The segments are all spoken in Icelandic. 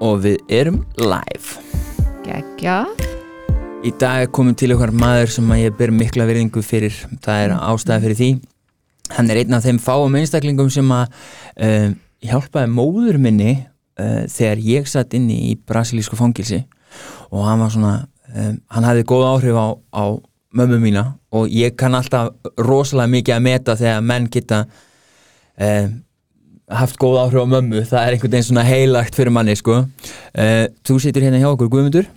og við erum live. Gekja Í dag er komin til okkar maður sem ég ber mikla virðingu fyrir. Það er ástæða fyrir því. Hann er einn af þeim fáum einstaklingum sem að uh, hjálpaði móður minni uh, þegar ég satt inni í brasilísku fangilsi og hann var svona um, hann hafði góð áhrif á, á mömmu mína. Og ég kann alltaf rosalega mikið að meta þegar menn geta uh, haft góð áhrif á mömmu það er einhvern veginn svona heilagt fyrir manni sko. uh, þú situr hérna hjá okkur Guðmundur.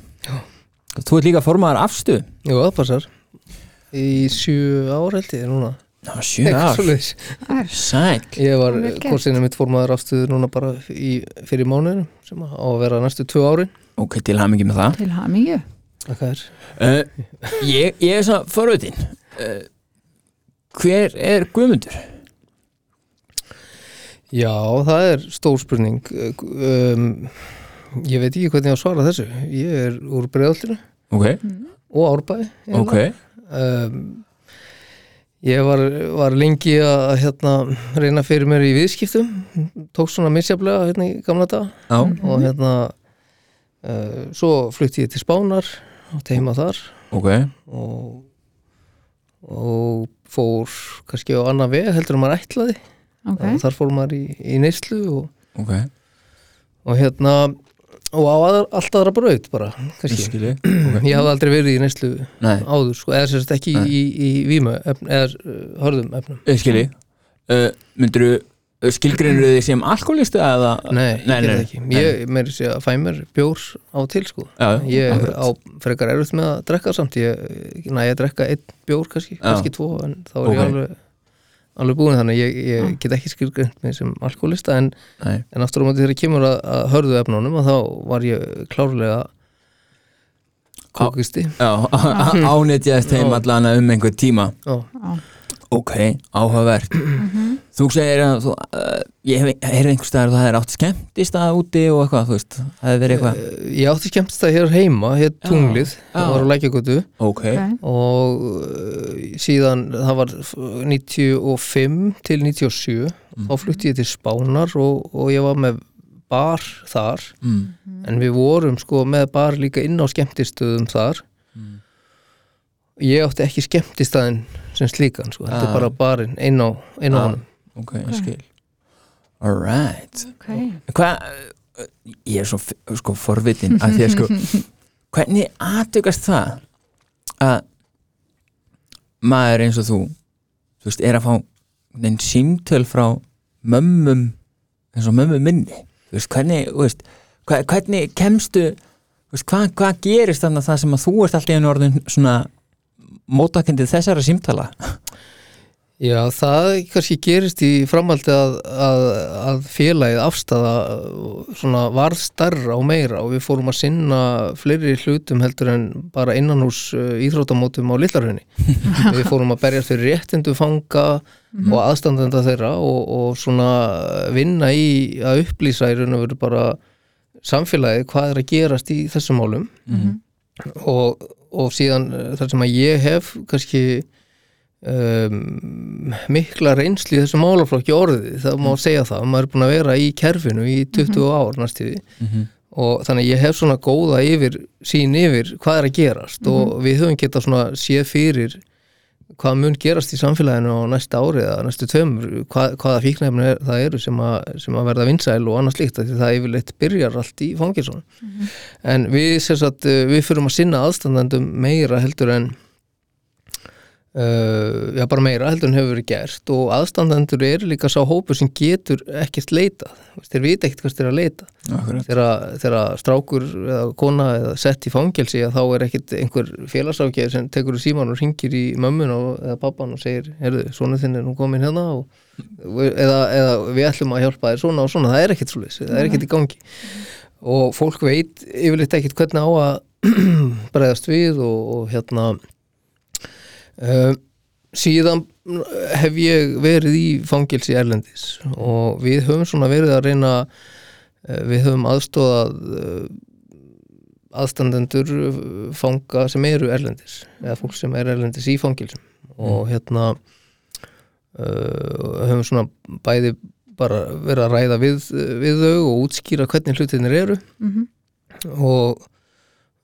Þú ert líka formaður afstu. Jú, það passar Í sjö ár held ég núna. Já, sjö ár. Sæl Ég var korsinu mitt formaður afstöðu núna bara í, fyrir mánuðinu sem á að vera næstu tvö árin. Ok, til hamingi með það. Til er uh, ég, ég er svona forveitin uh, Hver er Guðmundur? Já, það er stór spurning. Um, Ég veit ekki hvernig ég á að svara þessu. Ég er úr bregðallinu Ok, og árbæði ok. Um, Ég var, var lengi að hérna, reyna fyrir mér í viðskiptum. Tók svona misjaflega hérna í gamla dag Já, og hérna uh, svo flutti ég til Spánar og teima þar. Ok. Og, og fór kannski á annan veg heldur en maður ætlaði Ok, og þar fór maður í, í neyslu og, Ok, og hérna og á aðra, allt aðra braut bara okay. ég hafði aldrei verið í neyslu áður sko, eða sérst ekki Nei. í, í vímu efn, eða uh, hörðum efnum ég skilji uh, Myndirðu uh, skilgreinur þig sem alkoholistu eða Nei, Nei, nei, ekki nei. Ég meiri sé að fæ mér bjór á til sko Já, Ég akkurat. á frekar erfitt með að drekka samt Ég, næ, ég drekka einn bjór kannski, Já. kannski tvo En þá er Ok. ég alveg, alveg búin Þannig að ég, ég get ekki skilgreint mig sem alkoholista En, en aftur á móti þegar kemur að, að hörðu efnunum að Þá var ég klárlega kókisti. Já, ánetjaðist heim Já. allan um einhver tíma. Já, Ok, áhugavert. Þú segir að þú, uh, ég hef heyrði einhvers staðar að það er átt skemmtist að úti og eitthvað, þú veist, það hefur verið eitthvað. Eh, Ég átti skemmtist að hér heima, hér tunglið. Það var á lækjagötu Ok, ok. Og uh, síðan það var 95 til 97 þá flutti ég til Spánar og, og ég var með bar þar. Mm. en við vorum sko með bar líka inn á skemmtistöðum þar ég átti ekki skemmtistæðin sem slíkan sko, þetta Ah. er bara barinn inn á, inn á Ah. honum. ok, ég skil. Alright Ok, Hvað, ég er svo sko forvitin að því að sko hvernig aðtökast það að maður eins og þú þú veist, er að fá neinn símtöl frá mömmum eins og mömmu minni? Þú veist, hvernig, þú veist, hva, hvernig kemstu, þú veist, hvað, hvað gerist þannig að það sem að þú ert alltaf einu orðin svona mótakendið þessara símtala? Já, það kannski gerist í framhaldi að, að, að félagið afstafa svona varð starra og meira og við fórum að sinna fleiri hlutum heldur en bara innanhús uh, íþróttamótum á Lillarhönni. við fórum að berjast fyrir réttindu fanga og aðstandenda þeirra og, og svona vinna í að upplýsa í raun og veru bara samfélagið hvað er að gerast í þessum málum. Og, og síðan uh, þar sem að ég hef kannski um, mikla reynslu í þessum málaflokki orðið, það má segja það maður er búin að vera í kerfinu í 20 ár næstíði og þannig ég hef svona góða yfir sín yfir hvað er að gerast og við höfum getað svona séð fyrir hvað mun gerast í samfélaginu á næsta ári eða næstu tömur, hvað, hvaða fíknæfni er, það eru sem að, sem að verða vinsæl og annars líkt því það yfirleitt byrjar allt í fangilsónu en við, sagt, við fyrum að sinna aðstandandum meira heldur en Uh, já bara meira heldur en hefur verið gert og aðstandendur eru líka sá hópur sem getur ekkert leitað. Þeir vita ekkert hvað þeir að leita. Þegar, strákur eða kona eða sett í fangelsi að þá er ekkert einhver félagsákjæð sem tekur í síman og ringir í mömmun og, eða pappan og segir, heyrðu, svona þinn er nú komin hérna og, eða, eða við ætlum að hjálpa þér svona og svona, það er ekkert svoleiðis, það er ekkert í gangi. Og fólk veit yfirleitt ekkert hvernig á að bregðast við og, og hérna Uh, síðan hef ég verið í fangilsi Erlendis og við höfum svona verið að reyna uh, við höfum aðstóðað uh, aðstandendur fanga sem eru Erlendis eða fólk sem er Erlendis í fangilsum og hérna uh, höfum svona bæði bara vera að ræða við, við þau og útskýra hvernig hlutinir eru. Mhm. og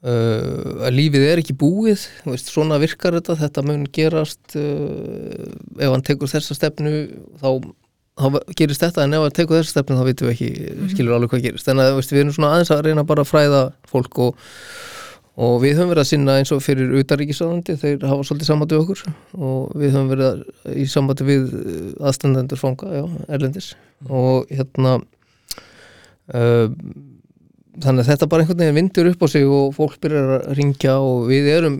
uh, að lífið er ekki búið veist, svona virkar þetta, þetta mun gerast uh, ef hann tekur þessa stefnu þá, þá gerist þetta en ef hann tekur þessa stefnu þá vitum við ekki skilur alveg hvað gerist. En að, veist, við erum svona aðeins að reyna bara að fræða fólk og, og við höfum verið að sinna eins og fyrir utaríkisáðandi þeir hafa svolítið við okkur og við höfum verið að, í sambandi við aðstandendur fanga, já, erlendis. Og hérna uh, þannig að þetta bara einhvern veginn vindur upp á sig og fólk byrjar að ringja og við erum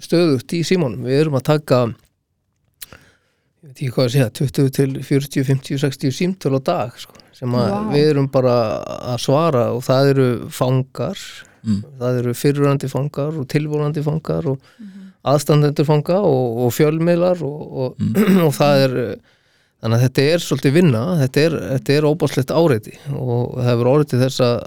stöðugt í símónum, við erum að taka ég veit ekki hvað að segja 20 til 40, 50, 60 símtöl á dag sko, sem að Vá. við erum bara að svara og það eru fangar Mm. það eru fyrirrandi fangar og tilvonandi fangar og aðstandendur fanga og, og fjölmiðlar og, og, og það er þannig að þetta er svolítið vinna þetta er, þetta er óbáslegt áreiti og það hefur orðið til þess að,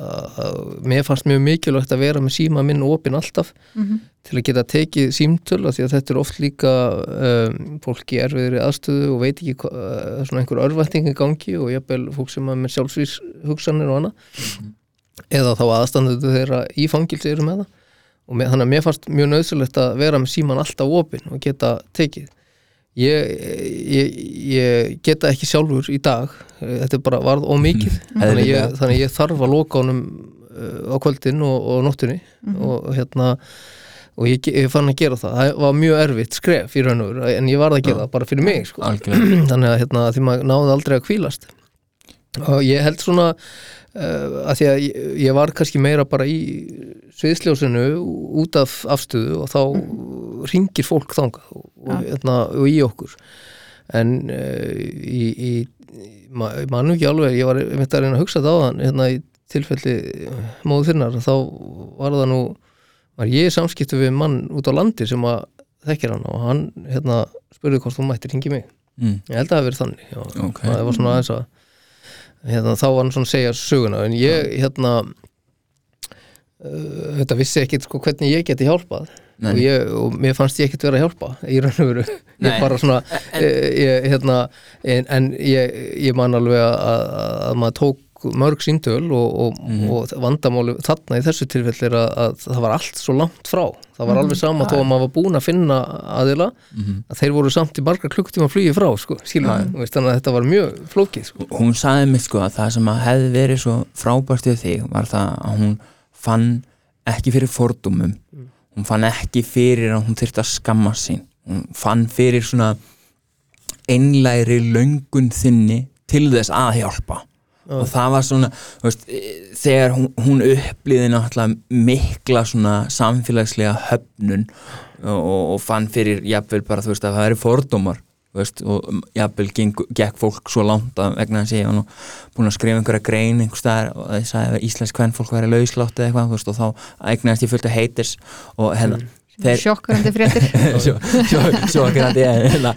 að mér fannst mjög mikilvægt að vera með síma minn opinn alltaf Mhm. til að geta tekið símtöl því að þetta er oft líka um, fólk í erfiðri aðstöðu og veit ekki uh, svona einhver örvætting í gangi og jafnvel fólk sem er með sjálfsvís hugsanir og annað. Eða þá aðstandendu þeirra í fangilsi eru með það. Og með, þannig að mér fannst mjög nöðsulegt að vera með síman alltaf opinn og geta tekið ég, ég, ég geta ekki sjálfur í dag þetta er bara varð ómikið þannig, að Eðlilega. ég, þannig ég þarf að loka honum uh, á kvöldin og, og nóttunni. Og hérna og ég, fann að gera það, það var mjög erfitt skref í raun og veru, en ég varð að gera það bara fyrir mig sko. þannig að hérna, því maður náði aldrei að kvílast og ég held svona uh, að því að ég, ég var kannski meira bara í sviðsljósinu út af afstöðu og þá ringir fólk þangað og, og, hérna, og í okkur en uh, í, í ma, mann ekki alveg, ég var einmitt að reyna að hugsa þetta á þann hérna í tilfelli móðu þinnar, þá var það nú var ég í samskiptu við mann út á landi sem að þekkir hann og hann hérna spurði hvort þú mættir ringi mig mm. Ég held að það hafi verið þannig já. Ok. það var svona aðeins að hérna, þá var hann svona að segja söguna en ég hérna uh, þetta vissi ekkit sko hvernig ég geti hjálpað. Og, ég, og mér fannst ég ekkit vera að hjálpa í raun og veru. Ég bara svona en, ég, hérna, en, en ég, ég man alveg að, að maður tók mörg síntöl og, og, Mhm. og vandamáli þarna í þessu tilfelli er að, að það var allt svo langt frá það var alveg sama þó að maður var búin að finna aðila Mhm. að þeir voru samt í margar klukktíma flugi frá sko, Já. veist, þannig að þetta var mjög flókið sko. hún sagði mig sko að það sem að hefði verið svo frábært við þig var það að hún fann ekki fyrir fordumum hún fann ekki fyrir að hún þyrfti að skamma sín hún fann fyrir svona einlæri löngun þinni til þess að hjálpa og það var svona veist, e, þegar hún, hún upplýði náttúrulega mikla svona samfélagslega höfnun og, og, og fann fyrir jafnvel bara þú veist að það eru fordómar veist, og um, jafnvel gekk fólk svo langt að vegna þess að ég var nú búin að skrifa einhverja grein einhver staðar og það sagði að íslensk hvern fólk væri lauslátt eða eitthvað veist, og þá eignaðist ég fullt af haters og hérna þeir, Sjokkarandi fréttir. Grandi en, hérna,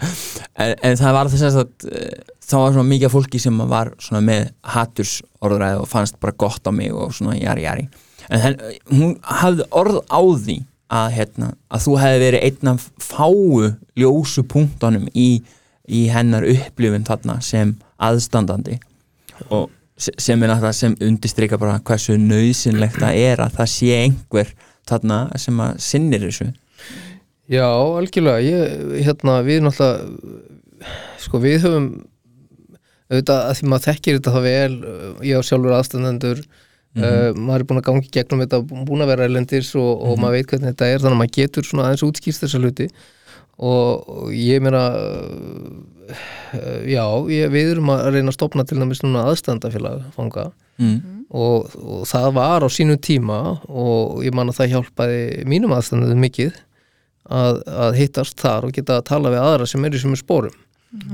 en, en það var þess að eh, þá var svona mikið fólki sem var svona með haturs orðræði og fannst bara gott á mig og svona jari jari. En hen, hún hafði orð á því að, hérna, að þú hefði verið einn af fáu ljósu punktunum í, í hennar upplifun þarna sem aðstandandi. Og se- sem er náttúrulega sem undistrika bara hversu nöðsynlegt það er að það sé einhver þarna sem að sinnir þessu? Já, algjörlega. Ég, hérna, við náttúrulega sko við höfum auðvitað að því maður þekkir þetta það vel ég á sjálfur aðstandendur uh, maður er búin að gangi gegnum þetta búin að vera erlendis og, og maður veit hvernig þetta er þannig að maður getur svona aðeins útskýrst þessa hluti. Og, og ég meina uh, já, ég, við erum að reyna að stopna til dæmis núna aðstandafélag fanga mm. og, og það var á sínum tíma og ég man að það hjálpaði mínum aðstæðanum mikið að, að hittast þar og geta að tala við aðra sem eru í sem spórum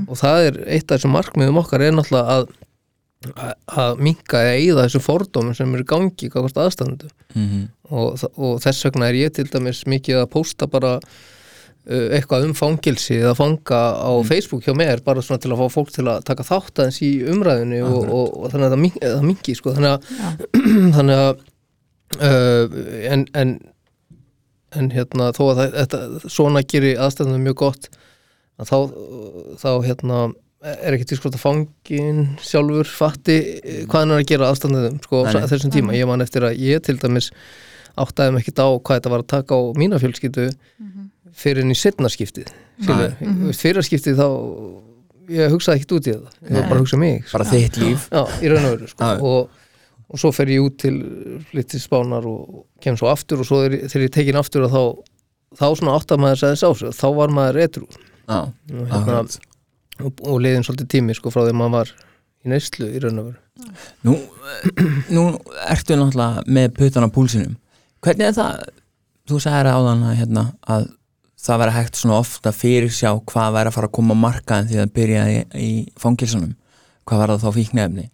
og það er eitt af þessum markmiðum okkar er náttúrulega að að- að minka eða eyða þessu fordómum sem eru í gangi kakvast aðstæðandu Mm og, og þess vegna er ég til dæmis mikið að pósta bara eitthvað um fangilsi eða fanga á Facebook hjá mér bara svona til að fá fólk til að taka þátt aðeins í umræðinu og, og, og þannig að það min- það mingi sko, þannig að, þannig að uh, en, en en hérna þó að það, þetta, svona gerir aðstæðanum mjög gott að þá, þá hérna er ekki til sko að fangin sjálfur fatti eh, hvað hann er að gera aðstandiðum sko, Nei, þessum tíma, ég man eftir að ég til dæmis áttaði mig ekkit á hvað þetta var að taka á mína fjölskyldu fyrir inn í setna skiptið. Nei. fyrir skiptið þá ég hugsaði ekkit út í þetta. Ég var bara að hugsa um mig sko. bara þitt líf. Já, í raun og veru sko. Og, og svo fer ég út til litið spánar og kem svo aftur og svo er, þegar ég tekin aftur þá þá svona átt að maður segðis á sig þá var maður etru já, og, hérna, og, og liðin svolítið tími sko frá því að maður var í neyslu í raun og veru. Nú, nú ertu náttúrulega með putan á púlsinum. Hvernig er það? Þú sagðir áðan að, hérna, að það væri hægt svona ofta fyrir sjá hvað væri að fara að koma á markaðin því að byrja í, í fangilsunum hvað var það þá fíknefni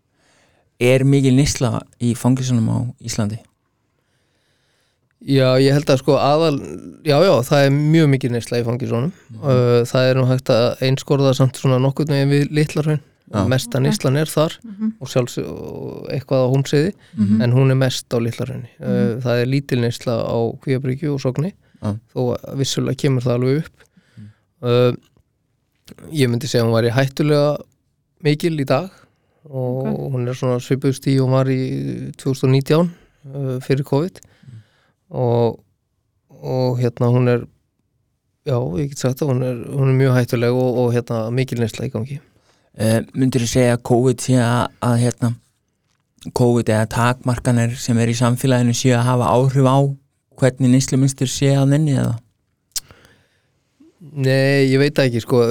er mikil nýsla í fangilsunum á Íslandi? Já, ég held að sko aðal já, já, það er mjög mikið neysla í fangisónum uh, það er nú hægt að einskorða samt svona nokkurn veginn við litlarhraun Já. mesta neyslan er þar og sjálfs og eitthvað á hómsiði Mhm. en hún er mest á litlarhraunni uh, það er lítil neysla á kvíabryggju og sogni Já. þó vissulega kemur það alveg upp. Uh, ég myndi segja að hún var í hættulega mikil í dag og hún er svona svipust í og var í 2019 uh, fyrir COVID. Og, og hérna hún er já, ég get sagt að hún er, hún er mjög hættuleg og, og hérna mikil neysla í gangi. Uh, myndir þú segja COVID sé að, að hérna COVID eða takmarkanir sem er í samfélaginu sé að hafa áhrif á hvernig nýsluminstur sé að nenni eða? Nei, ég veit ekki sko.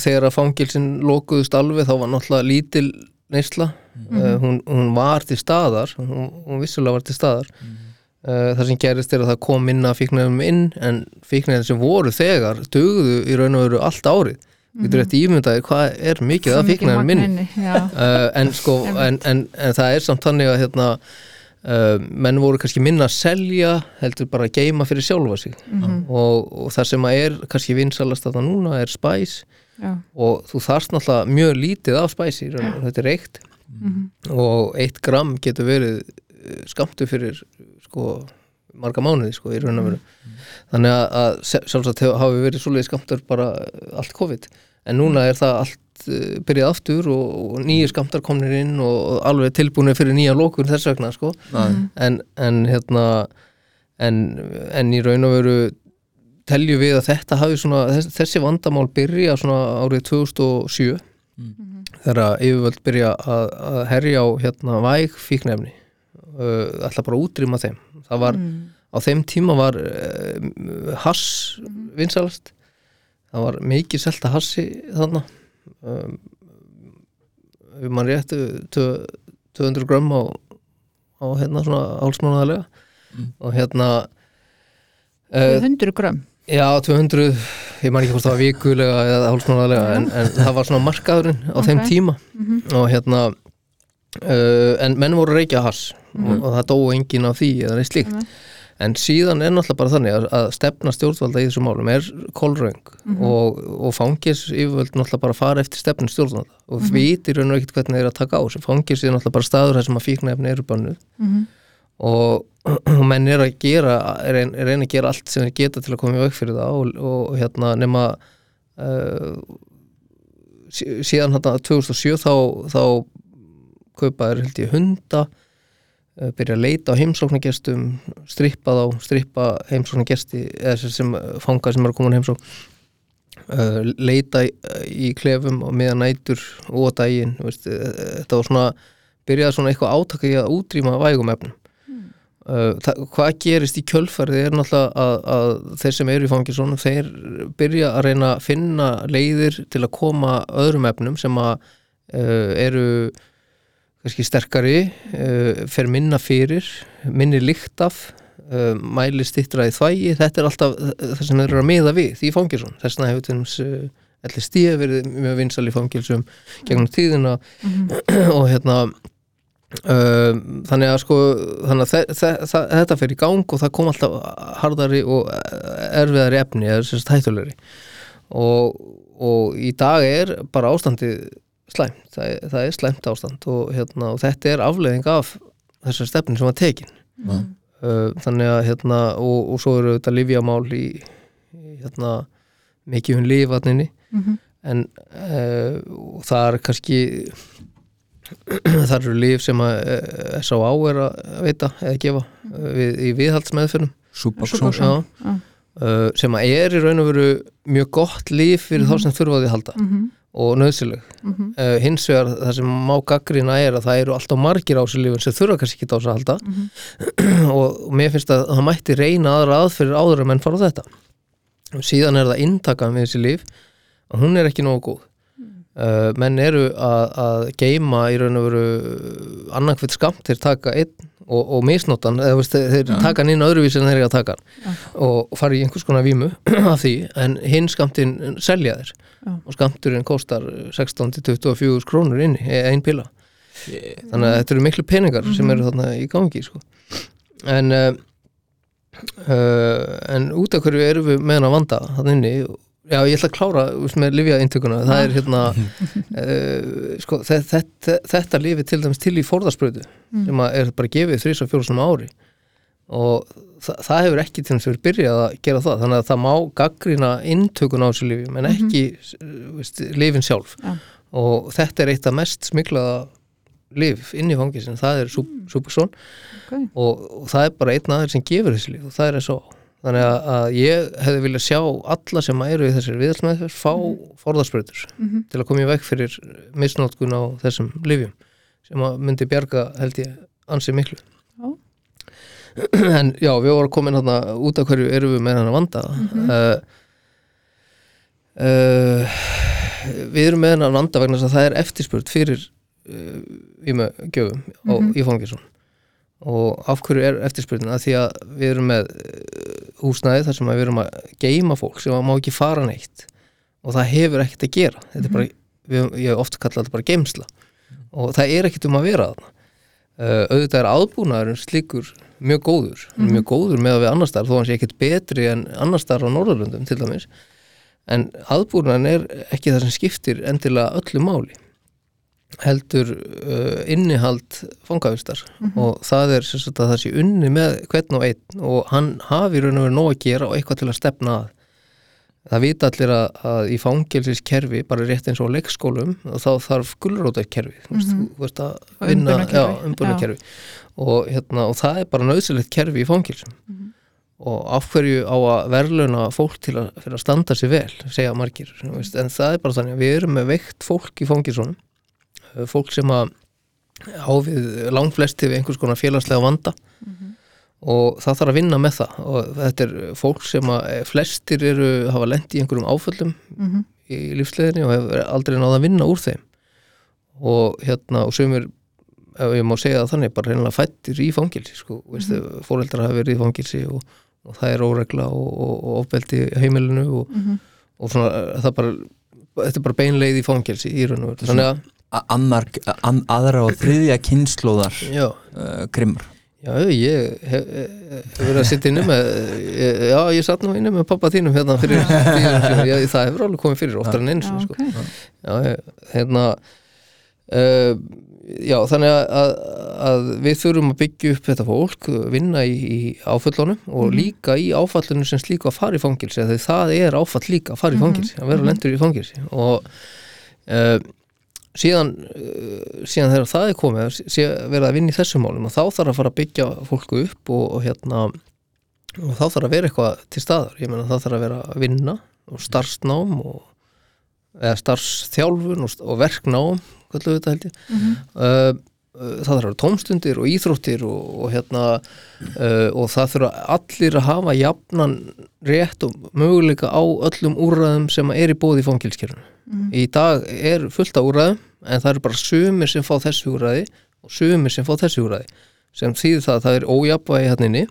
Þegar að fangilsin lokuðust alveg þá var náttúrulega lítil neysla. Uh, hún, hún var til staðar hún, hún vissulega var til staðar. Uh, það sem gerist er að það kom minna fíknæðum inn en fíknæðum sem voru þegar dugðu í raun og veru allt árið. Við getur eftir ímyndaði hvað er mikið af fíknæðum minni Já, uh, en sko en, en, en það er samt þannig að hérna menn voru kannski minna að selja heldur bara að geima fyrir sjálfa sig. Og, og það sem að er kannski vinsalast að það núna er spæs já, og þú þarft náttúrulega mjög lítið af spæsi, þetta er reykt. Og eitt gram getur verið eh, skammtu fyrir sko marga mánuði sko í raun og veru. Þannig að, að sjálf- sjálfsagt hafi verið svoleiði skamtur bara eh, allt COVID en núna er það allt eh, byrjað aftur og, og nýju skamtar komnir inn og, alveg tilbúinir fyrir nýja lókun þess vegna sko. En, en hérna en, en í raun og veru teljum við að þetta hafi svona þess, þessi vandamál byrja svona árið 2007 þegar yfirvöld byrja að, að herja á hérna væg fíknefni uh, ætla bara að útrýma þeim. Það var, á þeim tíma var uh, hass vinsalast það var mikið selta hassi þarna. Um, ef mann réttu 200 grömm á, á hérna svona hálsmánaðarlega. Og hérna uh, 100 grömm? Já, 200, ég man ekki hvort það var vikulega eða hálfsmánaðlega en, en það var svona markaðurinn á þeim Ok. tíma. Og hérna uh, en menn voru reykja hass. Og, og það dóu enginn af því eða neitt slíkt. Nei. En síðan er náttúrulega bara þannig að, að stefna stjórnvalda í þessum málum er kolröng og, og fangis yfirvöld náttúrulega bara fara eftir stefnum stjórnvalda og vitir raun og ekkert hvernig þeir að taka á þessu. Fangis er náttúrulega bara staður þar sem að fíknefni eru bannuð Mhm. og, og menn er að gera er, ein, einn að gera allt sem þeir geta til að koma í veg fyrir það og, og hérna nema uh, sí- síðan hérna 2007 þá, þá kaupaður held ég hunda byrja að leita á heimsóknargestum strippa þá, strippa heimsóknargesti eða sem, sem fanga sem er að koma á heimsókn. Uh, leita í, í klefum á meðan nætur og uh, þetta var svona byrjaði svona eitthvað átaka í að útrýma vægum efnum. Uh, það, hvað gerist í kjölfarið er náttúrulega að, að þeir sem eru í fangisónum þeir byrja að reyna að finna leiðir til að koma öðrum efnum sem að uh, eru kannski sterkari uh, fer minna fyrir minni lykt af uh, mæli stittra í þvægi. Þetta er alltaf uh, það sem þeir eru að miða við í fangisón þess vegna hefur uh, allir stíð verið mjög vinsal í fangilsum gegnum tíðina. Og hérna Um, þannig að sko þannig að þe þe þe þetta fer í gang og það kom alltaf hardari og erfiðari efni eða sérst hættulegri. Og, og í dag er bara ástandið slæmt, það það er slæmt ástand og, hérna, og þetta er afleiðing af þessar stefnin sem var tekin Já. uh, þannig að hérna og, og svo eru þetta livjamál í, í hérna mikið um lífatninni Mhm. en uh, það er kannski það eru líf sem að uh, S.A.A. er að veita eða gefa uh, við, í viðhaldsmeðfyrum Suboxone uh, sem að er í raun og veru mjög gott líf fyrir þá sem þurfa á því að halda Mhm. Og nöðsileg Mhm. uh, hins vegar það sem má gaggrina er að það eru alltaf margir á sér lífin sem þurfa kannski ekki á þessu að halda. Mhm. og, og mér finnst að það mætti reyna aðra aðfyrir áður en menn fara á þetta. Síðan er það inntakan við þessi líf og hún er ekki nógu góð. Uh, menn eru að, að geima í raun og veru annarkvitt skamt þeir taka einn og, og misnotan eða veist, þeir, þeir taka hann inn öðruvísi en þeir eru að taka hann. Og, og fara í einhvers konar vímu af því en hinn skamtinn selja þeir Já. og skamturinn kostar 16-24 krónur inni, einn pila þannig að þetta eru miklu peningar sem eru þarna í gangi sko. en uh, uh, en út af hverju erum við með hann að vanda þannig inni Já, ég ætla að klára veist, með livja intökuna það er hérna uh, sko, þetta, þetta, þetta lifi til dæmis til í forðarspröðu sem að er bara gefið þrís og fjóru sem ári. Og þa það hefur ekki til þess að byrjað að gera það þannig að það má gaggrina intökun á þessu lifi menn ekki mm veist, lifin sjálf. Já. og þetta er eitt af mest smiklaða lif inn í fangisin, það er Superson Ok. og, og það er bara einn aðeins sem gefur þessi lif og það er svo þannig að, að ég hefði viljað sjá alla sem eru í þessari viðhalsmeðferð fá Mhm. til að koma í veg fyrir misnótkun á þessum lifjum sem að myndi bjarga held ég ansi miklu. Já. en já, við vorum komin hérna út af hverju erum við með hann að vanda uh, uh, við erum með hann að vanda vegna þess að það er eftirspurt fyrir uh, vímugjöfum mm í fangisum og af hverju er eftirspurnin? Að því að við erum með húsnæði þar sem við erum að geima fólk sem má ekki fara neitt. Og það hefur ekkert að gera. Þetta er bara, við, ég hef ofta kallað þetta bara geimsla og það er ekkert um að vera þarna. Uh, auðvitað er aðbúnaðurinn slíkur mjög góður, mm mjög góður með að við annar staðar þó hann sé ekkert betri en annar staðar á Norðurlöndum til dæmis. En aðbúnaðurinn er ekki það sem skiptir endilega öllu máli heldur uh, innihald fangavistar. Og það er sagt að það sé unni með hvern og einn og hann hafi raun og verið nóg að gera og eitthvað til að stefna að. Það vita allir að, að í fangelsiskerfi bara rétt eins og leikskólum og þá þarf gulrótarkerfi. Þú veist, þú veist að Og vinna umbunarkerfi. og, hérna, og það er bara nöðsilegt kerfi í fangelsum. Og af hverju á að verðluna fólk til að, að standa sig vel segja margir, en það er bara þannig að við erum með veikt fólk í fangelsunum fólk sem að á við langflesti við einhvers konar félagslega vanda. Og það þarf að vinna með það. Og þetta er fólk sem að flestir eru hafa lent í einhverjum áföllum Mhm. í lífsleginni og hefur aldrei náða að vinna úr þeim. Og hérna og sumir ef ég má segja það þannig, bara reynilega fættir í fangilsi sko, veistu, fóreldrar hafa verið í fangilsi og, og það er óregla og, og, ofbeldi heimilinu og, Mhm. og svona það bara þetta er bara beinleið í fangilsi í raun og veru. Þannig að, annar, an, aðra og þriðja kynnslóðar uh, grimmar Já, ég hef, verið að sitta inni með ég, já, ég satt nú inni með pappa þínum hérna fyrir ég, það hefur alveg komið fyrir oftar en eins Já, sko. ok. já, hérna uh, já, þannig að, að, við þurfum að byggja upp þetta fólk, vinna í, í áföllunum og líka í áfallunum sem slíku að fara í fangilsi, þegar það er áfall líka að fara í fangilsi, að vera lendur í fangilsi og uh, síðan, uh, síðan þegar það er komið verið að vinna í þessum málum og þá þarf að fara að byggja fólku upp og, og hérna og þá þarf að vera eitthvað til staðar. Ég meina það þarf að vera að vinna og starfsnám og eða starfsþjálfun og, og verknám kallu þetta held ég. Uh, uh, það þarf tómstundir og íþróttir og, og hérna uh, og það þurfa allir að hafa jafnan rétt og möguleika á öllum úrræðum sem er í bóði í fangilskerfinu í dag er fullt af úrræðum en það eru bara sumir sem fá þessi úrræði og sumir sem fá þessi úrræði sem þýðir það að það er ójafnvægi hérna inni.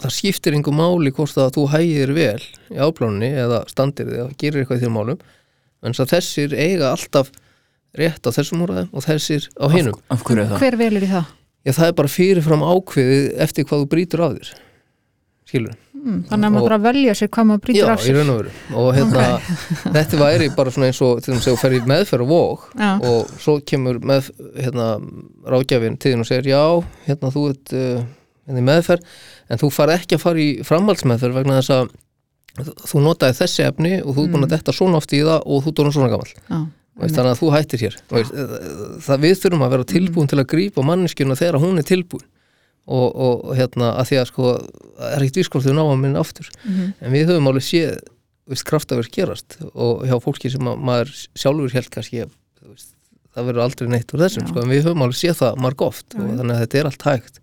Það skiptir einhver máli hvort að þú hægir vel í áplánunni eða standir þig og gerir eitthvað í þér málum en þessir eiga alltaf rétt á þessum úrræðum og þessir á hinum. Af hverju er það? Hver velur í það? Já, það er bara fyrirfram ákveðið eftir hvað þú brýtur af þér skilur Mm, þannig að maður þarf að velja sér hvað maður Já, brýtur af í sér. raun og veru. Og hérna, þetta væri bara svona eins og til þess að þú fer í meðferð og vóg Já. og svo kemur með hérna, ráðgjafinn til þín og segir já, hérna þú ert uh, hérna í meðferð en þú far ekki að fara í framhaldsmeðferð vegna þess að þú notaði þessi efni og þú er búin að detta svona oft í það og þú er orðinn svona gamall. Já, veist, þannig að þú hættir hér. Veist, það við þurfum að vera tilbúin til að grípa manneskjuna þegar hún er tilbúin. Og, og, hérna að því að sko það er ekkert vískort þau ná að minna aftur. En við höfum alveg séð veist, kraftaverk gerast. Og hjá fólki sem að maður sjálfur held kannski veist, það verður aldrei neitt úr þessum Já. sko, en við höfum alveg séð það marg oft. Og þannig að þetta er allt hægt.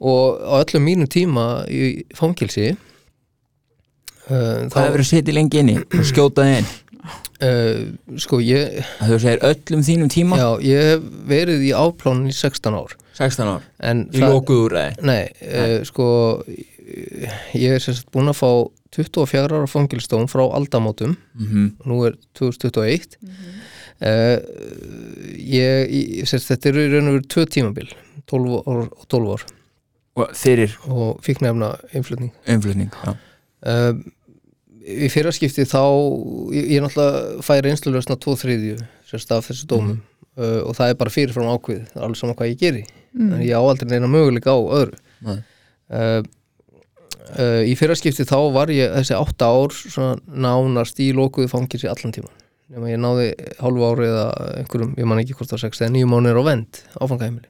Og á öllum mínum tíma í fangilsi uh, Hvað hefur þú setið lengi inni? Og skjótaði inn uh, sko ég þú segir öllum þínum tíma? Já, ég hef verið í áplánun í 16 ár. 16 ár, en í lokuð úræði Nei, uh, sko ég er sagt búin að fá 24 ára fangilstón frá aldamótum. Mm nú er 2021 uh, ég, ég sagt, þetta eru í raun og veru tvö tímabil 12 ár og 12 ár. Og fyrir? Og fíknefna innflutning. Umflutning já. Í fyrraskipti þá ég, ég náttúrulega fæ reynslulösna tvo þriðju sérst af þessu dómum uh, og það er bara fyrirfram ákvið alveg saman hvað ég geri. En ég á aldrei neina möguleika á öðru. Nei. uh, uh, í fyrraskipti þá var ég þessi átta ár svona nánast í lokuðu fangis í allan tíma nema ég náði hálfu ári eða einhverjum, ég man ekki hvort það var sex eða nýju mánuðir á vend áfangaheimili.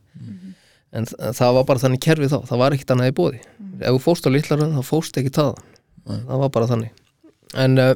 En þ- það var bara þannig kerfið þá það var ekkit annað í bóði ef þú fórst á litlaröð þá fórst ekki það það var bara þannig en uh,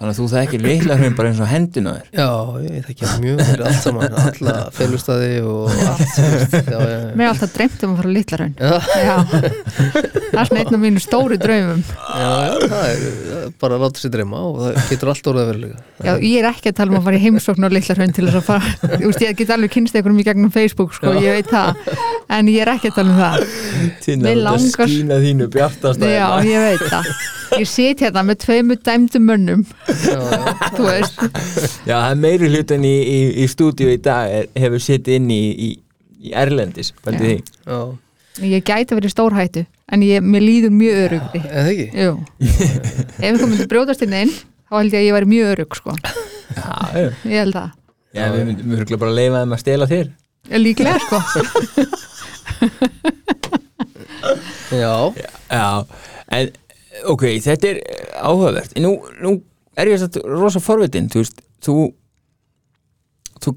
þannig að þú þekkir litla hrein bara eins og hendina þér. Já, ég þekki það mjög fyrir allt saman alla felustæði og allt já, já, já. Mér er alltaf dreymt um að fara Já, Já, það er svona einn af mínu stóri draumum. Já, já, það er bara að láta sér dreyma og það getur allt orðið að verulega Já, ég er ekki að tala um að fara í heimsókn á litlarhaun til þess að fara, þú veist, ég get alveg kynst einhverjum í gegnum Facebook, sko, ég veit það. En ég er ekki að tala um það. Langar- skína þínu bjartast Já, ég sit hérna með tveimu dæmdum mönnum já, já, þú veist, Já, það er meiri hlutin í, í, í stúdíu í dag er, hefur sitt inn í, í, í Erlendis, ég gæti verið stórhættu en ég, mér líður mjög örugri en það ekki? Jú. Ef einhver myndi brjótast inn inn þá held ég að ég væri mjög örug, sko. Já. Ég held það. Já, við myndum örugglega bara að leifa þeim að stela þér. Líklega, sko. Já, Já, en ok, þetta er áhugavert. Nú, nú er ég satt rosa forvitin þú veist, þú þú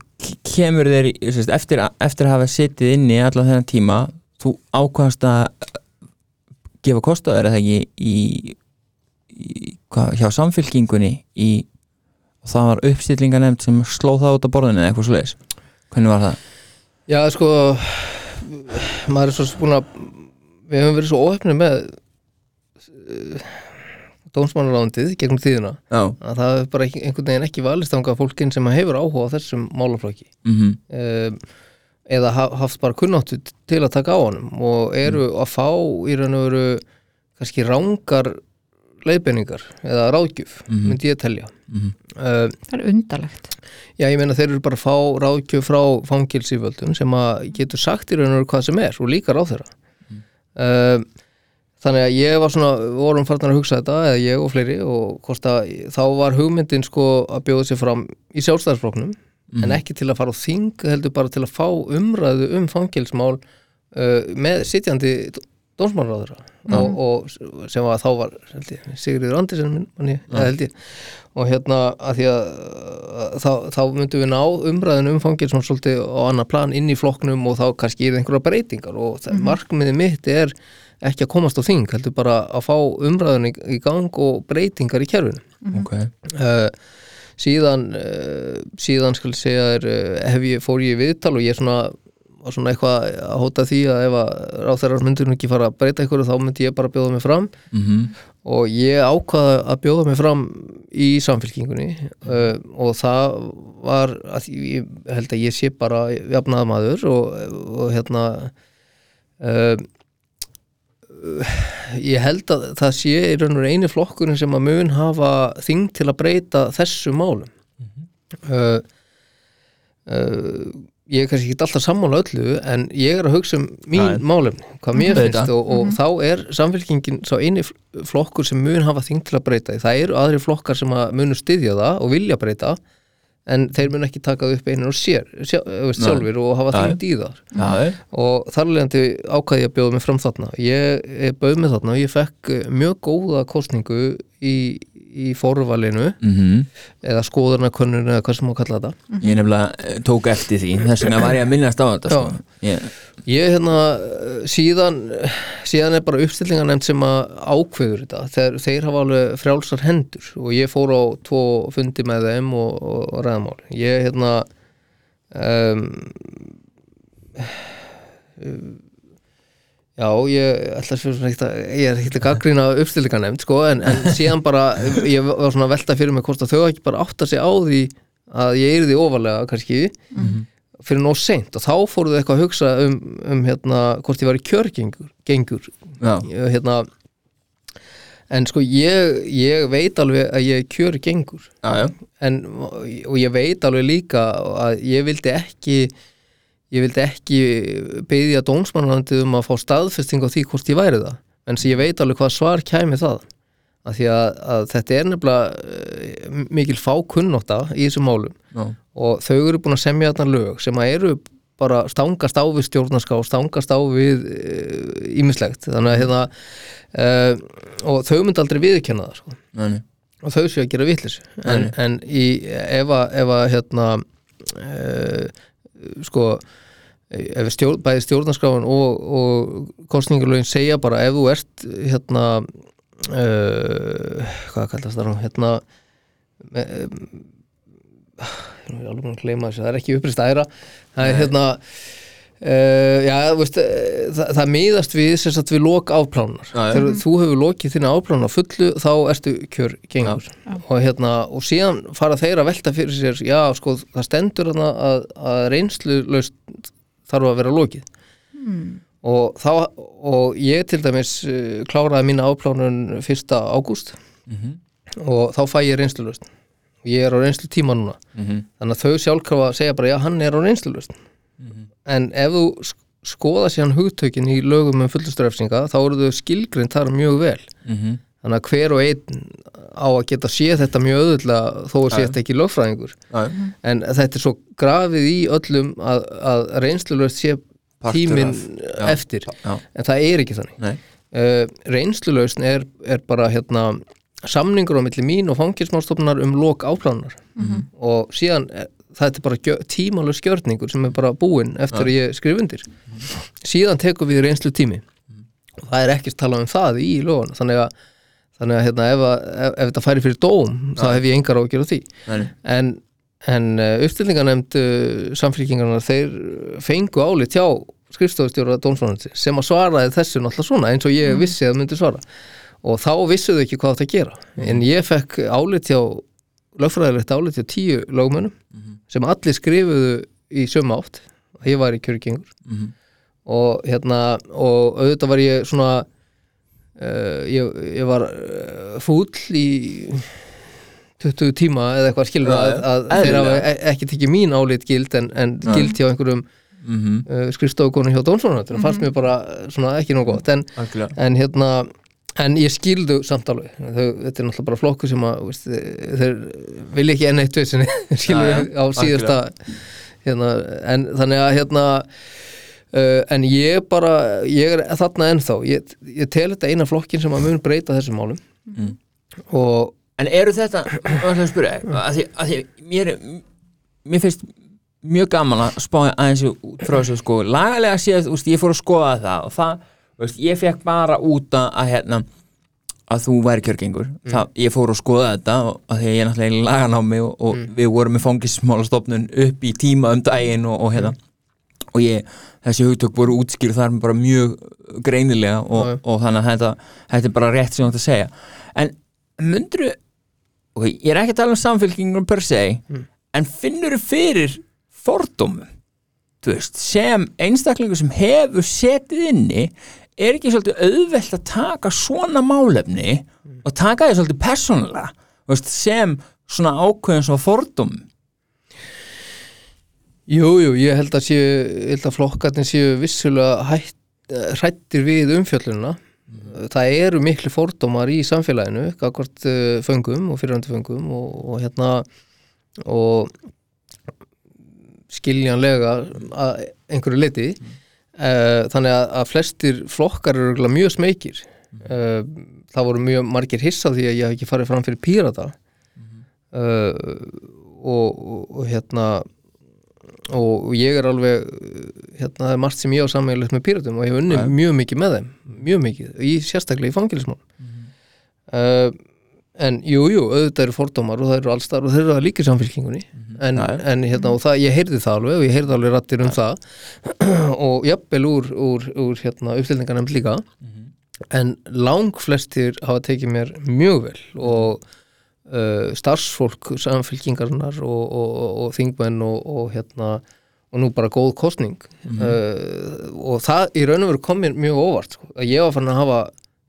kemur þér sérst, eftir, að- eftir að hafa sittið inni allan þennan tíma þú ákvæmst að gefa kost á þér eða ekki í, í hvað, hjá samfylkingunni í, það var uppstillinganemnd sem slóð það út á borðinu eða eitthvað svo leiðis hvernig var það? já, sko maður er svo að við höfum verið svo óhefnir með dómsmálarándið gegnum tíðina. Já, að það er bara einhvern veginn ekki valist ánga fólkin sem hefur áhuga á þessum málaflokki. Mhm. Um, eða ha- haft bara kunnáttu til að taka á honum og eru að fá í raun og veru kannski rángar leiðbenningar eða ráðgjöf Mhm. myndi ég telja. Mhm. uh, Það er undarlegt. já ég meina þeir eru bara að fá ráðgjöf frá fangilsíföldum sem að getur sagt í raun og veru hvað sem er og líka ráð þeirra uh, þannig að ég var svona vorum farnar að hugsa þetta eða ég og fleiri og hvort að þá var hugmyndin sko að bjóða sér fram í sjálfstæðarsfloknum en ekki til að fara á þing heldur bara til að fá umræðu um fangilsmál uh, með sitjandi dómsmálráður og, og sem að þá var ég, Sigriður Andersen minn, manni, held ég. Og hérna að því að uh, þá, þá myndum við ná umræðinu um fangilsmál svolítið á annar plan inn í flokknum og þá kannski er einhverja breytingar. Og mm markmiði mitt er ekki að komast á þing heldur bara að fá umræðinu í, í gang og breytingar í kerfinu. Ok. Uh, síðan uh, síðan skal ég segja er, uh, hef ég, fór ég í viðtal og ég svona var svona eitthvað að hóta því að ef að ráþærar myndur ekki fara að breyta ykkur þá myndi ég bara bjóða mig fram. Mhm. Og ég ákvaða að bjóða mig fram í samfélkingunni uh, og það var að ég held að ég sé bara jafnaða maður og, og hérna uh, ég held að það sé í raun og eini flokkurinn sem að mun hafa þing til að breyta þessu málum. Uh, uh, ég er kannski ekki alltaf sammála öllu en ég er að hugsa um mín Nei. málefni, hvað mér Auðvitað. finnst og, og þá er samfélkingin sá eini fl- flokkur sem mun hafa þing til að breyta því. það eru aðri flokkar sem að munu styðja það og vilja breyta en þeir mun ekki taka upp einir og sér sjá, veist, Nei. sjálfur og hafa þýnd í það Já, og þar leðandi ákvaði ég að bjóða mig fram þarna ég, ég bauð mig þarna og ég fekk eh, mjög góða kostningu í, í fórvalinu mm eða skoðarnakönnun eða hvað sem má kalla þetta. Ég nefnilega eh, tók eftir því. Þess vegna var ég að minnast á þetta Já. sko. ég, Ég hérna síðan síðan er bara uppstillingarnefnd sem að ákveður þetta. Þeir, þeir hafa alveg frjálsar hendur og ég fór á tvo fundi með þeim og, og, og ræðamál ég hérna um, Já, ég ætla að fyrir að ég er ekkert að gaggrína uppstillingarnefnd sko, en, en síðan bara ég var svona að velta fyrir mig hvort að þau ekki bara átta sig á því að ég er því ofalega kannski fyrir nóg seint. Og þá fóruðu eitthvað að hugsa um, um hérna, hvort ég var í kjörgengur gengur, já, Ég, hérna en sko ég, ég veit alveg að ég er kjörgengur. En, og ég veit alveg líka að ég vildi ekki ég vildi ekki byggja dónsmannandið um að fá staðfesting á því hvort ég væri það en sem ég veit alveg hvað svar kæmi það af því að, að þetta er nefnilega eh, mikil fákunnótta í þessum málum. Já. og þau eru búin að semja þarna lög sem að eru bara stangast á við stjórnarská stangast á við ímislegt þannig að hérna uh, og þau myndi aldrei viðurkenna það sko. Og þau séu að gera vitlis en, en í, ef að, ef að hérna uh, sko ef stjórn, bæði stjórnarskráin og, og kostningalögin segja bara ef þú ert hérna uh, hvað kallast það nú hérna með, ég er alveg að gleyma þessu, það er ekki upprist æra það er hérna uh, já, veist, uh, það, það miðast við sem sagt við lok já. þegar þú hefur lokið þína afplánunar á fullu þá ertu kjör gengur og hérna, og síðan fara þeir að velta fyrir sér, já, sko, það stendur þarna að, að reynslu þarf að vera lokið og þá og ég til dæmis uh, kláraði mína afplánun 1. ágúst Mhm. og þá fæ ég reynslulöst ég er á reynslu tíma núna Mhm. þannig að þau sjálfkrafa segja bara já hann er á reynslulöst en ef þú sk- skoða síðan hugtökin í lögum um fullustörefsinga þá eru þau skilgrind þar mjög vel Mhm. Þannig að hver og einn á að geta séð þetta mjög öðvöldlega þó að sé Já. þetta ekki lögfræðingur. En þetta er svo grafið í öllum að, að reynslulöst sé tíminn eftir. Já. en það er ekki þannig. Nei. uh, reynslulausn er, er bara hérna, samningur á milli mín og fangilsmálstofnar um lok áplánunar. Og síðan er, það er bara gjö, tímalög skjörningur sem er bara búinn eftir að ég skrif undir. Síðan tekum við reynslu tími og það er ekkert talað um það í lögun þannig að, þannig að hérna, ef, ef, ef þetta færi fyrir dóm þá hef ég engar á að gera því. Nei, en, en uh, uppstillingarnemnd uh, samfélkingarnar þeir fengu álit hjá skrifstofustjóra dómsvonandi sem að svaraði þessu náttúrulega svona eins og ég vissi að myndi svara. Og þá vissuðu ekki hvað að gera. En ég fekk álit hjá lögfræðilegt álit hjá tíu lögmönnum sem allir skrifuðu í sömu átt. Ég var í kjörgengur. Mhm. og hérna og auðvitað var ég svona uh, ég, ég var uh, fúll í 20 tíma eða eitthvað skilur að, að þeir hafa e- ekki tekið mín álit gild en, en gild hjá einhverjum Mhm. uh, skrifstofukonu hjá Dómsvonarnættur fannst mér bara svona ekki nóg gott. En, en hérna en ég skildu samt alveg. Þau, þetta er náttúrulega bara flokku sem að veist, þeir vilja ekki enn eitt vissinni skilur Já, já, á síðasta hérna, en þannig að hérna uh, en ég bara ég er þarna ennþá. Ég, ég tel þetta eina flokkin sem að mun breyta þessum málum. Mm. og En eru þetta, ég ætla að spyrja að því, að því mér, mér finnst mjög gaman að spá aðeins út frá þessu sko, lagalega séð, úst, ég fór að skoða það og það, úst, ég fekk bara út að, hérna, að þú væri kjörgengur, það, ég fór að skoða þetta og að því að ég er náttúrulega í laganámi og, og við vorum með fangismálastofnun upp í tíma um daginn og, og hérna og ég, þessi hugtök voru útskýrð þar bara mjög greinilega og, já. og þannig að þetta, þetta er bara rétt sem þú átt að segja. En myndru ok, ég er ekki að tala um samfélkingunum per se Mm. en finnur fyrir fordómum? Veist, sem einstaklingur sem hefur setið inni er ekki svolítið auðvelt að taka svona málefni og taka því svolítið persónulega? Sem svona ákveðin svona fordóm Jú, jú, ég held að séu held að flokkarnir séu vissulega hrættir við umfjöllununa það eru miklu fordómar í samfélaginu, gagvart uh, föngum og fyrirhandi föngum og, og hérna og skiljanlega að einhverju liti uh, þannig að, að flestir flokkar eru mjög smekir uh, það voru mjög margir hissa því að ég hef ekki farið fram fyrir pírata. Uh, og, og, og hérna og ég er alveg hérna það er margt sem ég á sammeilegt með píratum og ég hef unni Já. mjög mikið með þeim mjög mikið, í, sérstaklega í fangilismál uh, en jú, jú, auðvitað eru fordómar og það eru allstar og þeir eru það líka samfélkingunni en, Já, já. en hérna, og það, ég heyrði það alveg og ég heyrði alveg rattir um það. Og jafnvel úr, úr, úr hérna, uppstilningarnefnd líka. En lang flestir hafa tekið mér mjög vel og uh, starfsfólk samfélkingarnar og, og, og, og þingmenn og, og hérna og nú bara góð kostning uh, og það í raun og veru kom mér mjög óvart sko, að ég var fann að hafa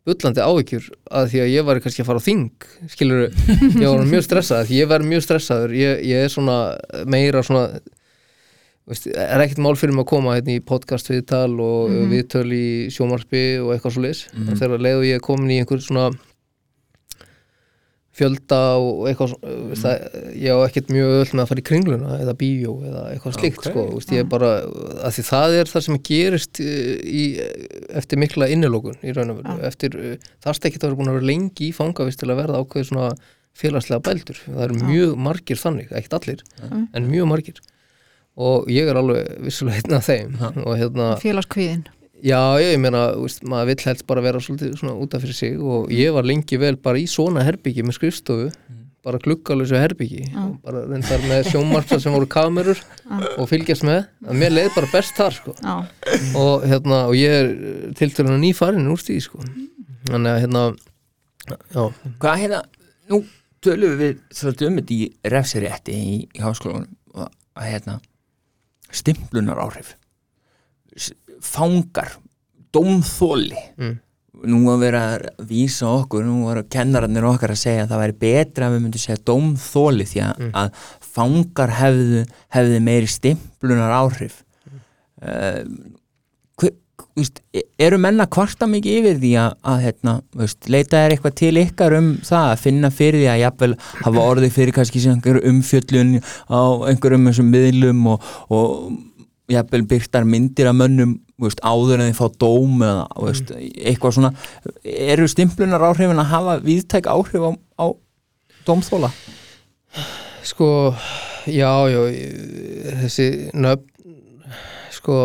bullandi áhyggjur að því að ég var kannski að fara á þing skilur, ég var mjög stressað því ég verð mjög stressaður, ég, ég er svona meira svona veist, er ekkert mál fyrir mig að koma hérna í podcast viðtal og mm viðtöl í sjómarpi og eitthvað svo leis en þegar leiðu ég komin í einhver svona fjölda og eitthvað veist, það, ég á ekkert mjög öll með að fara í kringluna eða bíó eða eitthvað slíkt Ok. sko, veist, ég er bara, að því það er það sem gerist eh, í, eftir mikla innilókun í raun og veru, eftir eh, þarst ekki að vera búin að vera lengi í fangavist til að verða ákveð svona félagslega bældur. Það eru mjög margir þannig, ekkert allir en mjög margir. Og ég er alveg vissulega af þeim hérna, félagskvíðin Já, ég meina, veist, maður vill helst bara vera svolítið svona útaf fyrir sig og ég var lengi vel bara í svona herbyggi með skrifstofu, bara gluggalösu herbyggi og bara reyndar með sjónmarsa sem voru kamerur og fylgjast með, að mér leið bara best þar sko. Já, og hérna, og ég er tiltölu nýfarinn úr stíð sko. þannig að hérna já, Hvað hérna, nú tölum við svolítið um þetta í refsirétti í, í háskólanum og að hérna stimplunar áhrif fangar dómþóli Mm. nú að vera að vísa okkur nú var kennararnir okkar að segja að það væri betra að við myndum segja dómþóli því að, að fangar hefðu, hefðu meiri stimplunar áhrif mm. hver, víst, eru menna kvarta mikið yfir því að, að hérna, víst, leita er eitthvað til ykkar um það að finna fyrir því að jafnvel hafa orðið fyrir kannski umfjöllun á einhverjum miðlum og, og jafnvel byrtar myndir af mönnum veist, áður en þið fá dóm eða veist, eitthvað svona eru stimplunar áhrifin að hafa viðtæk áhrif á, á dómþóla sko já, já, þessi nöfn sko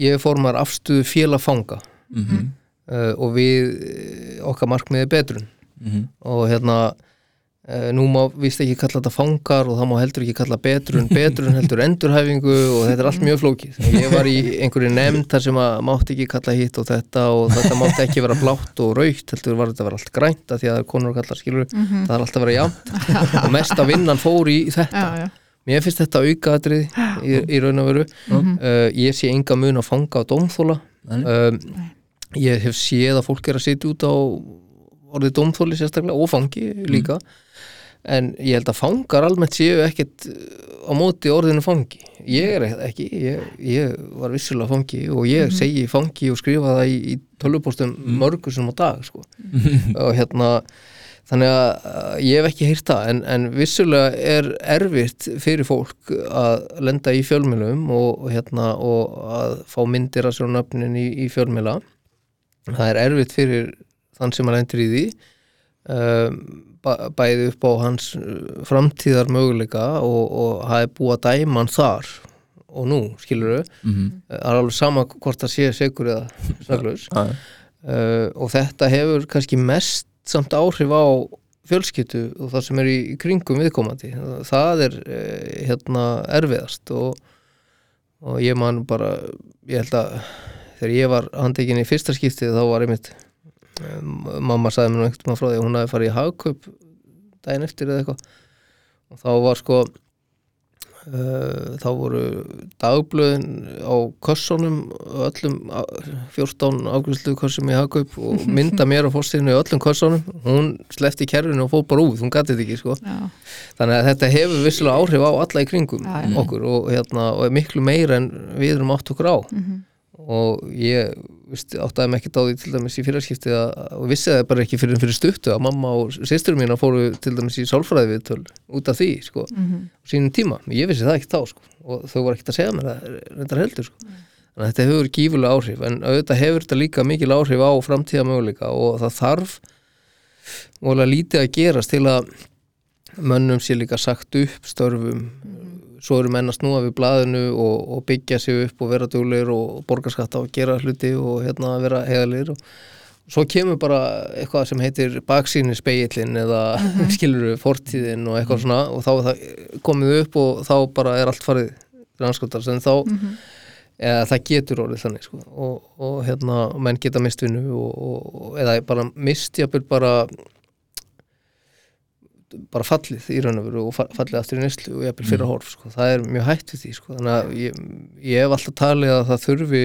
ég formar afstöðu félagfanga mm -hmm. uh, og við eh, okkar markmiði betrun Mhm. og hérna nú má vist ekki kalla þetta fangar og það má heldur ekki kalla betrun betrun heldur endurhæfingu og þetta er allt mjög flókið. Ég var í einhverju nefnd þar sem að mátti ekki kalla hitt og þetta og þetta mátti ekki vera blátt og raukt heldur var þetta að vera allt grænt af því að konur kallar skilur það er alltaf að vera jafnt. Og mesta vinnan fór í þetta. Já, já, mér finnst þetta aukaðatrið í, í raun og veru. Uh, ég sé enga mun að fanga á dómþóla Nei. um, ég hef séð að fólk er að sitja út á orðið dómþóli sérstaklega og fangi líka en ég held að fangar almennt séu ekkert uh, á móti orðinu fangi. Ég er ekki ég, ég var vissulega fangi og ég segi fangi og skrifa það í, í tölvupóstum mörgur sem á dag sko. og hérna þannig að ég hef ekki heyrt það. En, en vissulega er erfitt fyrir fólk að lenda í fjölmjölum og, og, hérna, og að fá myndir að sér nöfnin í, í fjölmjöla það er erfitt fyrir þann sem að lendir í því. Um, bæði upp á hans uh, framtíðar möguleika og, og það er búið að dæma hann þar og nú, skilur þau Mhm. það er alveg sama hvort það sé segur eða Já. uh, og þetta hefur kannski mest samt áhrif á fjölskyttu og það sem er í, í kringum viðkomandi það er uh, hérna erfiðast og, og ég man bara ég held að þegar ég var handekinn í fyrsta skiptið þá var einmitt mamma sagði mér einhvern veginn frá því að hún hafi farið í hagkaup daginn eftir eða eitthvað. Og þá var sko Uh, þá voru dagblöðin á kössunum öllum á- 14 ágriðslu kössum í hagkaup og mynda mér á fórstíðinu öllum kössunum. Hún slefti kerfinu og fór bara út, hún gæti þetta ekki sko. já, þannig að þetta hefur vissilega áhrif á alla í kringum Já, okkur og, hérna, og er miklu meira en við erum átt okkur á. Mhm. Og ég veist, áttaði mig ekkert á því til dæmis í fyrirskipti og vissi það bara ekki fyrir, fyrir stuttu að mamma og sýstur mína fóru til dæmis í sálfræði viðtöl út af því sko, Mhm. á sínum tíma, ég vissi það ekki þá sko, og þau voru ekkert að segja mér það reyndar heldur sko. þannig að þetta hefur gífulega áhrif en auðvitað hefur þetta líka mikil áhrif á framtíða möguleika og það þarf vorulega lítið að gerast til að mönnum sé líka sagt upp störfum svo eru menn að snúa við blaðinu og, og byggja sig upp og vera duglir og borga skatta og gera hluti og hérna vera heðalir og svo kemur bara eitthvað sem heitir baksýni speillin eða mm skilur fortíðin og eitthvað svona og þá er það komið upp og þá bara er allt farið anskotars en þá eða það getur orðið þannig sko. og, og hérna menn geta mist vinnu og, og, eða bara mist jafnvel bara bara fallið í raun og veru og fa- fallið aftur í neslu og jafnvel fyrir horf sko. það er mjög hætt við því sko. þannig að ég, ég hef alltaf talið að það þurfi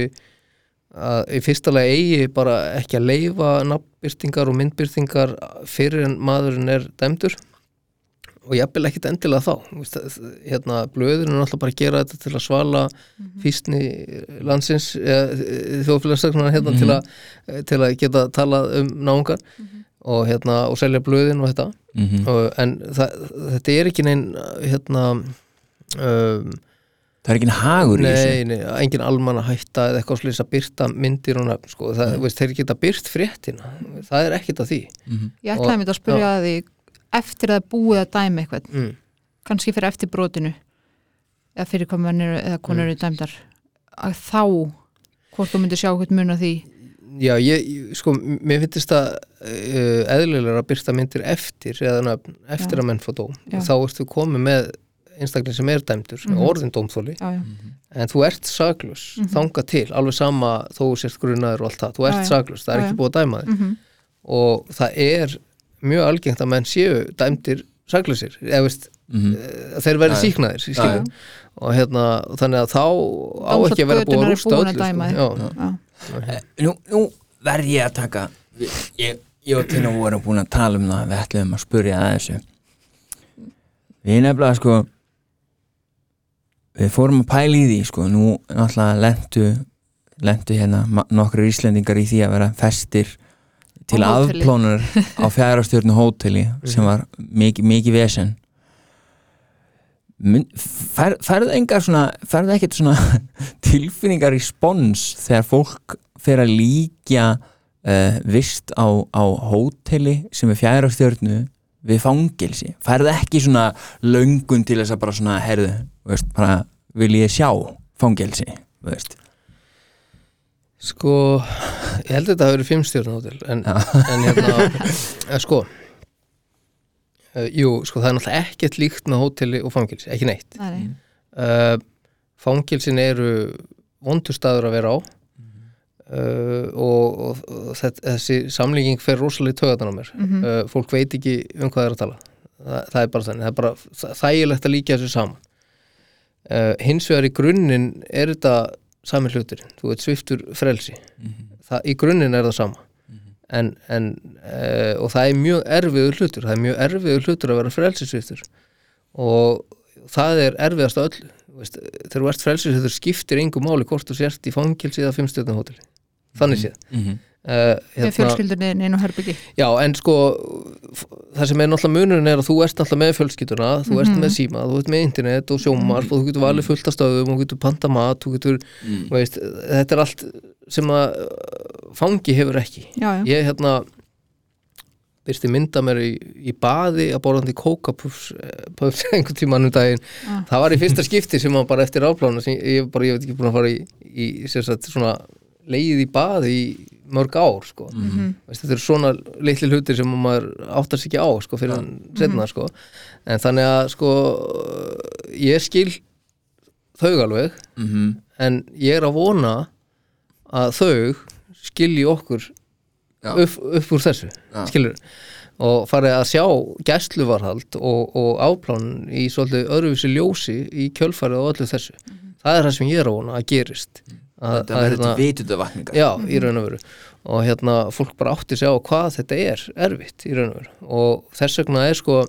að í fyrsta lagi eigi bara ekki að leifa nafnbyrtingar og myndbyrtingar fyrir en maðurinn er dæmdur. Og jafnvel ekkit endilega þá. Hérna, blöðurinn er alltaf bara að gera þetta til að svala físni landsins þjóðfélagstaknar hérna til, að, til að geta talað um náungar og, hérna, og selja blöðin og þetta Mhm. og, en það, þetta er ekki neinn hérna um, það er ekki hagur í þessu nei, nei, engin almanna hætta eða eitthvað slýs að byrta myndir og nafn sko. það, veist, þeir geta byrt fréttina það er ekkit að því Mhm. Ég ætlaði mér að spyrja að því eftir að það búið að dæma eitthvað mm. kannski fyrir eftir brotinu eða fyrir hvað mann eru eða konur eru dæmdar að þá hvort þú myndir sjá hvort mun á því Já, ég, sko, mér finnst það uh, eðlilega að byrta myndir eftir eða nafn, eftir Já. að menn fá dóm Já. þá ertu komið með einstakling sem er dæmdur, mm Mhm. orðin dómþóli já, já. en þú ert saglus, Mhm. þanga til alveg sama þó sért grunaður og allt það þú ert já. saglus, það er Já, ekki búið að dæma þig Mm og það er mjög algengt að menn séu dæmdir saglusir, eða veist Mhm. eh, þeir já. síknaðir, og hérna, þannig að þá á ekki að vera búið að rústa búinn Já. Já. nú, nú verð ég að taka ég, ég og Tina vorum búin að tala um það við ætlum að spurja að þessu við nefnilega sko við fórum að pæla í því sko, nú náttúrulega lentu lentu hérna nokkru íslendingar í því að vera festir til afplónunar á fjárastjörnu hóteli sem var mikið mikið vesen Fær, færðu engar svona færðu ekkert svona tilfinningar í spons þegar fólk fer að líkja uh, vist á, á hóteli sem er fjæra stjörnu við fangilsi, færðu ekki svona löngun til þess að bara svona herðu, veist, bara vil ég sjá fangilsi, veist? Sko, ég held að þetta hafi verið fimmstjórn hótel en, en hérna, sko uh, Jú, sko það er náttúrulega ekkert líkt með hóteli og fangilsi, ekki neitt. Nei, uh, Fangilsin eru vondur staður að vera á. Uh, og, og, og þetta, þessi samlíking fer rosalega í töðan á mér. Mhm. uh, fólk veit ekki um hvað það er að tala. Þa, það er bara þannig, það er bara þægilegt að líka þessu saman. Uh, hins vegar í grunninn er þetta sami hluturinn, þú veit sviftur frelsi, það, í grunninn er það sama en, en uh, og það er mjög erfiður hlutur það er mjög erfiður hlutur að vera frelsisviftur og það er erfiðast af öllu veist, þegar þú ert frelsisviftur skiptir engu máli hvort þú sért í fangilsi eða fimmstjörnum hóteli þannig séð. Mm -hmm. Uh, Með fjölskyldunni inn á herbyggi Já, en sko það sem er náttúrulega munurinn er að þú ert náttúrulega með fjölskylduna, þú ert Mhm. með síma þú ert með internet og sjómarf og þú getur valið fullt af stöðum og þú getur panta mat þú getur, Mm. veist, þetta er allt sem að uh, fangi hefur ekki Já, já, ég hérna byrsti mynda mér í, í baði að borðandi kókapuffs eh, einhvern tímann um daginn Ah. það var í fyrsta skipti sem var bara eftir áplána sem ég, bara, ég veit ekki búin að fara í, í sem sagt, svona leið í baði í mörg ár sko. Mhm. Veist, þetta eru svona litli hlutir sem maður áttar sig ekki á sko, fyrir hann setna sko. en þannig að sko ég skil þau alveg Mm -hmm. en ég er að vona að þau skilji okkur upp, upp úr þessu Já. skilur og farið að sjá gæsluvarhald og, og áplán í svolítið öðruvísi ljósi í kjölfarið og öllu þessu það er það sem ég er að vona að gerist að, þetta verður hérna- þetta vitundavakningar. Já, í raun og veru. Og hérna fólk bara átti sig á hvað þetta er erfitt í raun og veru. Og þess vegna er sko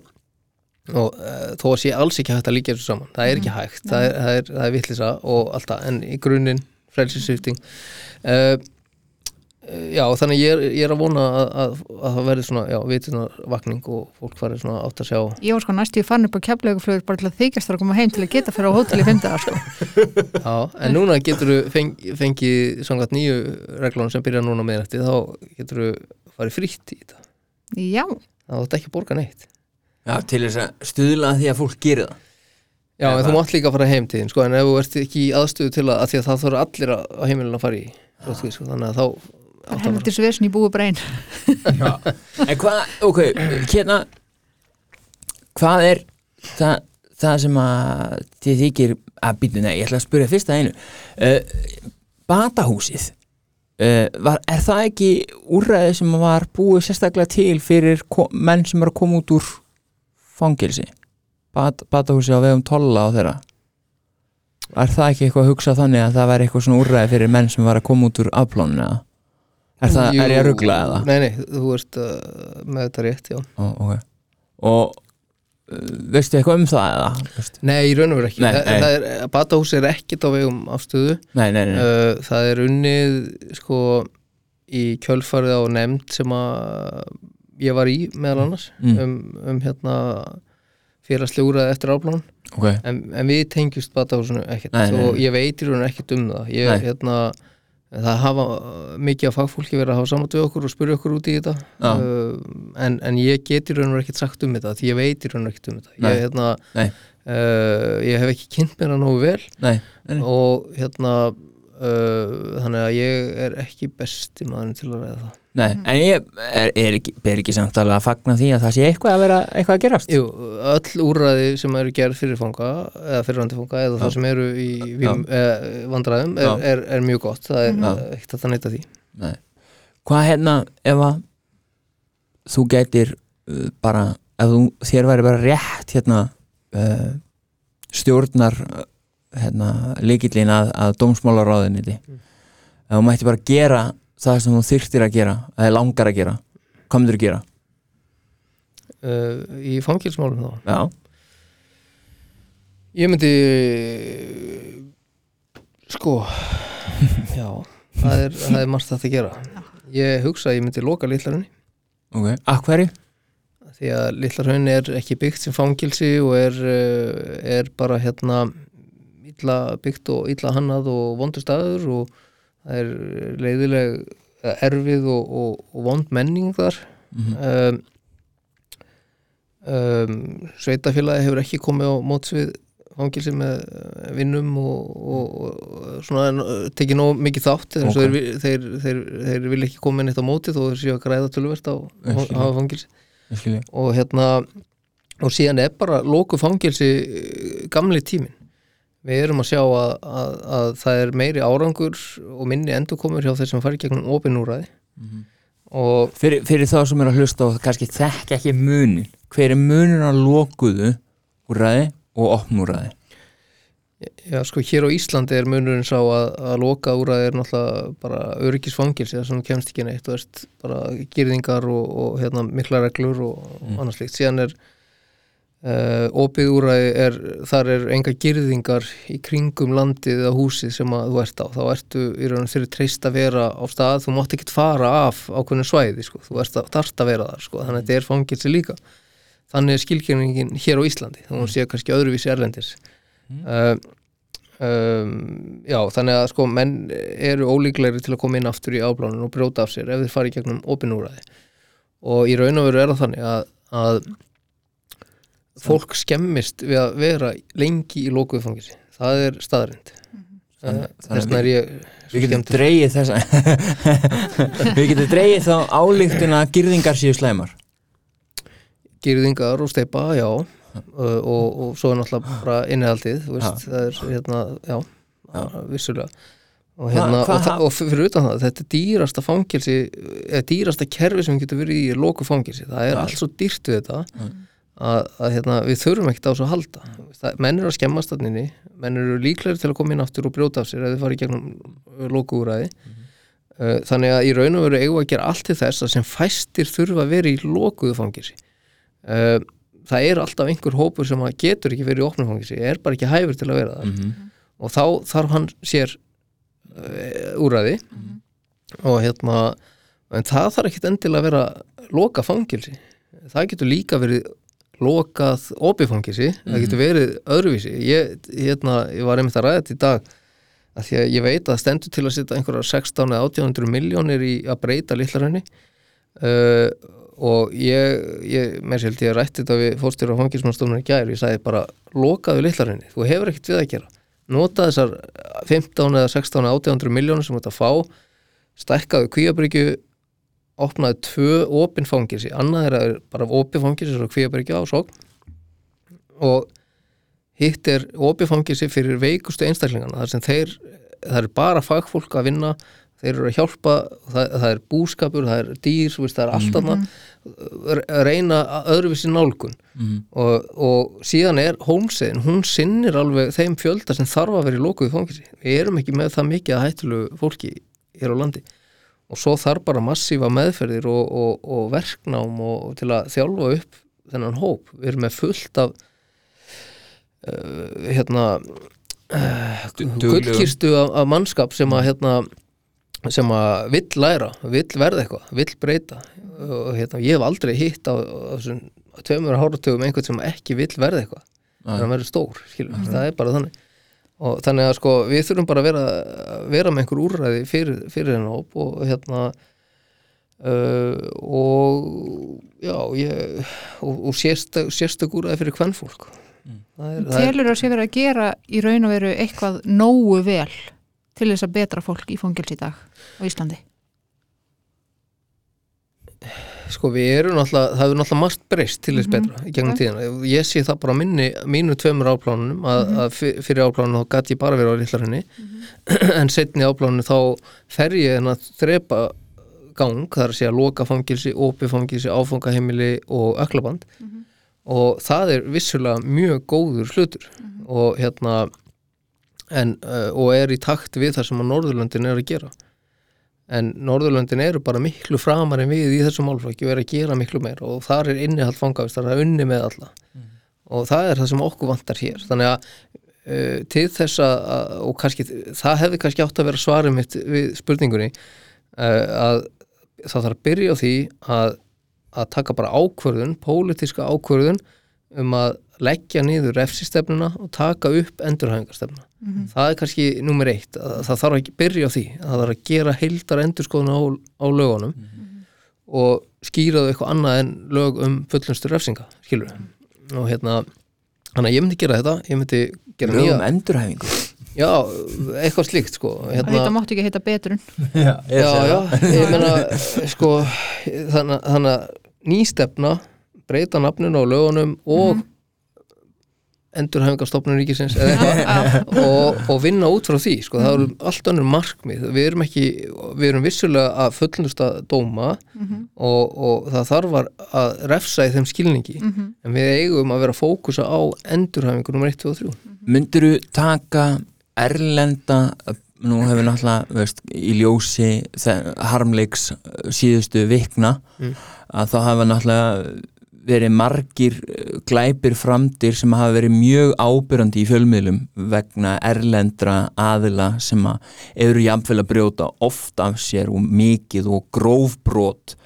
og uh, þó að sé alls ekki hægt að líka þessu saman það er ekki hægt, það er, það er, það er vittlisa og allt það, en í grunninn frelsisvifting uh, Já, þannig ég er, ég er að vona að, að, að það verði svona, já, vitunarvakning og fólk farið svona átt að sjá. Ég var sko næstu í fann upp á keflauguflögur bara til að þykjast að koma heim til að geta fyrir á hótel í fymdagar sko. Já, en núna getur þú feng, fengið svona nýju reglunum sem byrja núna með eftir, þá getur þú farið frítt í þetta. Já, þá ætti ekki að borga neitt. Já, til þess að stuðla að því að fólk gerir það. Já, en Eða- þú mátt líka að fara heim til þín, sko, en ef þú ert ekki í aðstöðu til að, að því að það þarf allir að á heimilin að fara í, því, sko, þannig að þá það átt að heldur svesn í búi breyn En hvað, ok, hérna Hvað er það, það sem að þið þykir að býta, nei, ég ætla að spyrja fyrst að einu. Uh, Batahúsið uh, var, Er það ekki úrræði sem var búið sérstaklega til fyrir menn sem eru að koma út úr fangilsi Bat, Batahúsið á vegum tolla á þeirra. Er það ekki eitthvað að hugsa þannig að það væri eitthvað svona úrræði fyrir menn sem var að koma út úr afplónu eða? Er, það, Jú, er ég að ruggla eða? Nei, nei, þú ert uh, með þetta rétt, já Ó, okay. og uh, veistu eitthvað um það eða? Veistu? Nei, í raun og veru ekki, Nei, nei. er, Batahús er ekkit á vegum afstöðu Nei, nei, nei, uh, það er unnið sko í kjölfarið á nefnd sem að ég var í meðal annars Mm. um, um hérna félagslega úræði eftir áblán ok en, en við tengjust batahúsinu ekkert og ég veit í raun ekkert um það ég, Nei. hérna, það hafa mikið af fagfólki verið að hafa saman við okkur og spyrja okkur út í þetta. Uh, en, en ég get í raun og ekkert sagt um þetta því ég veit í raun og ekkert um þetta. Ég, hérna, uh, ég hef ekki kynnt mér það nógu vel. Nei, nei, og hérna uh, þannig að ég er ekki besti maður til að ræða það nei. En ég er, er ekki, ber ekki samt alveg að fagna því að það sé eitthvað að vera eitthvað að gerast Jú, öll úrræði sem eru gerð fyrir fanga eða fyrirvandi fanga eða Já. það sem eru í vím, eh, vandræðum er, er, er mjög gott það er Já. eh, ekkert að það neyta því Nei. Hvað hérna ef að þú gætir uh, bara, ef þú, þér væri bara rétt hérna uh, stjórnar hérna, líkillin að, að dómsmálaráðinni mm. ef þú mætti bara gera það sem þú þyrftir að gera eða langar að gera, hvað myndir að gera? uh, í fangilsmálum þá? Já, ég myndi sko já, það er, það er margt þetta að gera. Ég hugsa að ég myndi loka litlarunni ok, að hverju? því að litlarhraun er ekki byggt sem fangilsi og er, uh, er bara hérna illa byggt og illa hannað og vondur staður og það er leiðileg eða erfið og, og, og vond menning þar. Mm um, um, Sveitafélagi hefur ekki komið á móts við fangilsi með eh, vinnum og, og, og svona eh, tekið nóg mikið þátt. Eins og Ok. þeir, þeir, þeir, þeir vil ekki koma neitt á móti þó þeir séu að græða tölvert á hafa fangilsi og hérna og síðan er bara loku fangilsi eh, gamli tímin við erum að sjá að, að, að það er meiri árangur og minni endurkomur hjá þeir sem fari gegnum opinúræði og Fyrir, fyrir þá sem er að hlusta og kannski þekka ekki munin hver er munin að lokuðu úrræði og opnúræði já sko hér á Íslandi er munurinn sá að, að loka úræði er náttúrulega bara öryggisfangilsi það sem þú kemst ekki neitt, þú veist bara gyrðingar og, og hérna mikla reglur og, og annars líkt, síðan er uh, opið úræði er, þar er enga gyrðingar í kringum landið eða húsið sem að þú ert á. Þá ertu í raunum þeirri treyst að vera á stað, þú mátt ekkert fara af ákveðinu svæði, sko, þú ert að, þarft að vera þar sko, þannig að þetta er fangilsi líka. Þannig er skilgjörningin hér á Íslandi. Þá hún sé kannski öðruvísi erlendis. Uh, um, já, þannig að sko menn eru ólíklegri til að koma inn aftur í áblánun og brjóta af sér ef þeir fara í gegnum opinúræði og í raun og veru er það þannig að, að fólk skemmist við að vera lengi í lokuðu fangisi það er staðrind Þannig- þess vegna er ég Við getum dreigið þess Við getum dreigið þá álíktuna að gyrðingar séu slæmar. Gyrðingar og steipa, já. Og, og, og svo er náttúrulega bara innihaldið, þú veist, það er hérna, já, vissulega. Og, hérna, Hva- hvað og, fyrir utan það, þetta er dýrasta fangilsi eða dýrasta kerfi sem getur verið í loku fangilsi, það er Já. allt svo dýrt við þetta að, að hérna, við þurfum ekkert á þessu að halda. Það, menn eru að skemmast þannig menn eru líklegri til að koma inn aftur og brjóta af sér ef þið fara í gegnum lokuúræði uh, þannig að í raun og veru eigum að gera allt til þess að sem fæstir þurfa að vera í lokuðu fangilsi uh, það er alltaf einhver hópur sem getur ekki verið í opnum fangilsi er bara ekki hæfur til að vera þar. Mhm. og þá þarf hann sér uh, úræði og hérna en það þarf ekkit endilega að vera loka fangilsi það getur líka verið lokað opifangilsi, það getur verið öðruvísi. Ég, hérna, ég var einmitt að ræða þetta í dag að því að ég veit að stendur til að setja einhverjar 16 eða 1800 miljónir í að breyta litlarhenni uh, og ég, ég mér held ég að rætti þetta við fórstjóra fangilsmannstofnur í gær, ég sagði bara lokaðu litlarhenni, þú hefur ekkert við að gera. Nota þessar 15 eða 16 eða 1800 miljónir sem þetta fá stækkaðu kvíabryggju opnaði tvö opin fangilsi annað er bara opin fangilsi svo kvíabryggja og svo. Og hitt er opin fangilsi fyrir veikustu einstaklingana þar sem þeir, það er bara fagfólk að vinna þeir eru að hjálpa, það, það er búskapur það er dýr, veist, það er allt annað að reyna að öðruvísi nálgun. Mhm. og, og síðan er Holmsein, hún sinnir alveg þeim fjölda sem þarf að vera í lokuðu fangilsi við erum ekki með það mikið að hættulu fólki hér á landi og svo þarf bara massífa meðferðir og, og, og verknám og, til að þjálfa upp þennan hóp. Við erum með fullt af uh, hérna uh, gullkistu af, af mannskap sem að hérna sem að vill læra, vill verða eitthvað vill breyta. Og hérna, ég hef aldrei hitt á, á þessum tveimur háratugum einhvern sem ekki vill verða eitthvað. Þannig að hann verður stór, skilur, það er bara þannig og þannig að sko við þurfum bara að vera, vera með einhver úrræði fyrir, fyrir hennar hóp og hérna uh, og já, ég og, og sérstök, sérstök úrræði fyrir kvennfólk það er, það er, Telur að sé verið að gera í raun og veru eitthvað nógu vel til þess að betra fólk í fangils í dag á Íslandi sko við erum náttúrulega, það hefur náttúrulega margt breyst til þess betra í gegnum tíðina, ég sé það bara minni mínu tveimur áplánunum að, að fyr- fyrir áplánunum þá gæti ég bara verið á litlarhenni en setni áplánunum þá fer ég en að þrepa gang, það er að segja loka fangilsi, opi fangilsi, áfangaheimili og öklaband og það er vissulega mjög góður hlutur. Og hérna en, og er í takt við það sem að Norðurlöndin er að gera en Norðurlöndin eru bara miklu framar en við í þessum málflokki og er að gera miklu meir og þar er innihald fangavist, það er unni með alla. Og það er það sem okkur vantar hér. Þannig að uh, til þess að, að og kannski, það hefði kannski átt að vera svarið mitt við spurningunni uh, að það þarf að byrja á því að, að taka bara ákvörðun, pólitíska ákvörðun um að leggja niður refsistefnuna og taka upp endurhæfingarstefnuna. Það er kannski nummer eitt, að það þarf að byrja á því að það þarf að gera heildar endurskoðun á, á lögunum og skýra þau eitthvað annað en lög um fullunstur refsinga, skilur og hérna, þannig að ég myndi gera þetta ég myndi gera lögum nýja endurhæfingu? Já, eitthvað slíkt sko Þetta hérna, mátti ekki heita betrun. Já, já, já, ég meina sko, þannig, að nýstefna breyta nafninu á lögunum og endurhæfingarstofnun ríkisins eða eitthvað. og, og vinna út frá því sko, það eru allt önnur markmið. Við erum ekki, við erum vissulega að fullnusta dóma og, og það þarf að- að refsa í þeim skilningi. En við eigum að vera að fókusa á endurhæfingu nummer 1, 2 og 3 Myndirðu taka erlenda nú hefur náttúrulega veist, í ljósi harmleiks síðustu vikna að þá hafa náttúrulega verið margir uh, glæpir framdir sem hafa verið mjög ábyrjandi í fjölmiðlum vegna erlendra aðila sem eru jafnvel að brjóta oft af sér og mikið og grófbrot.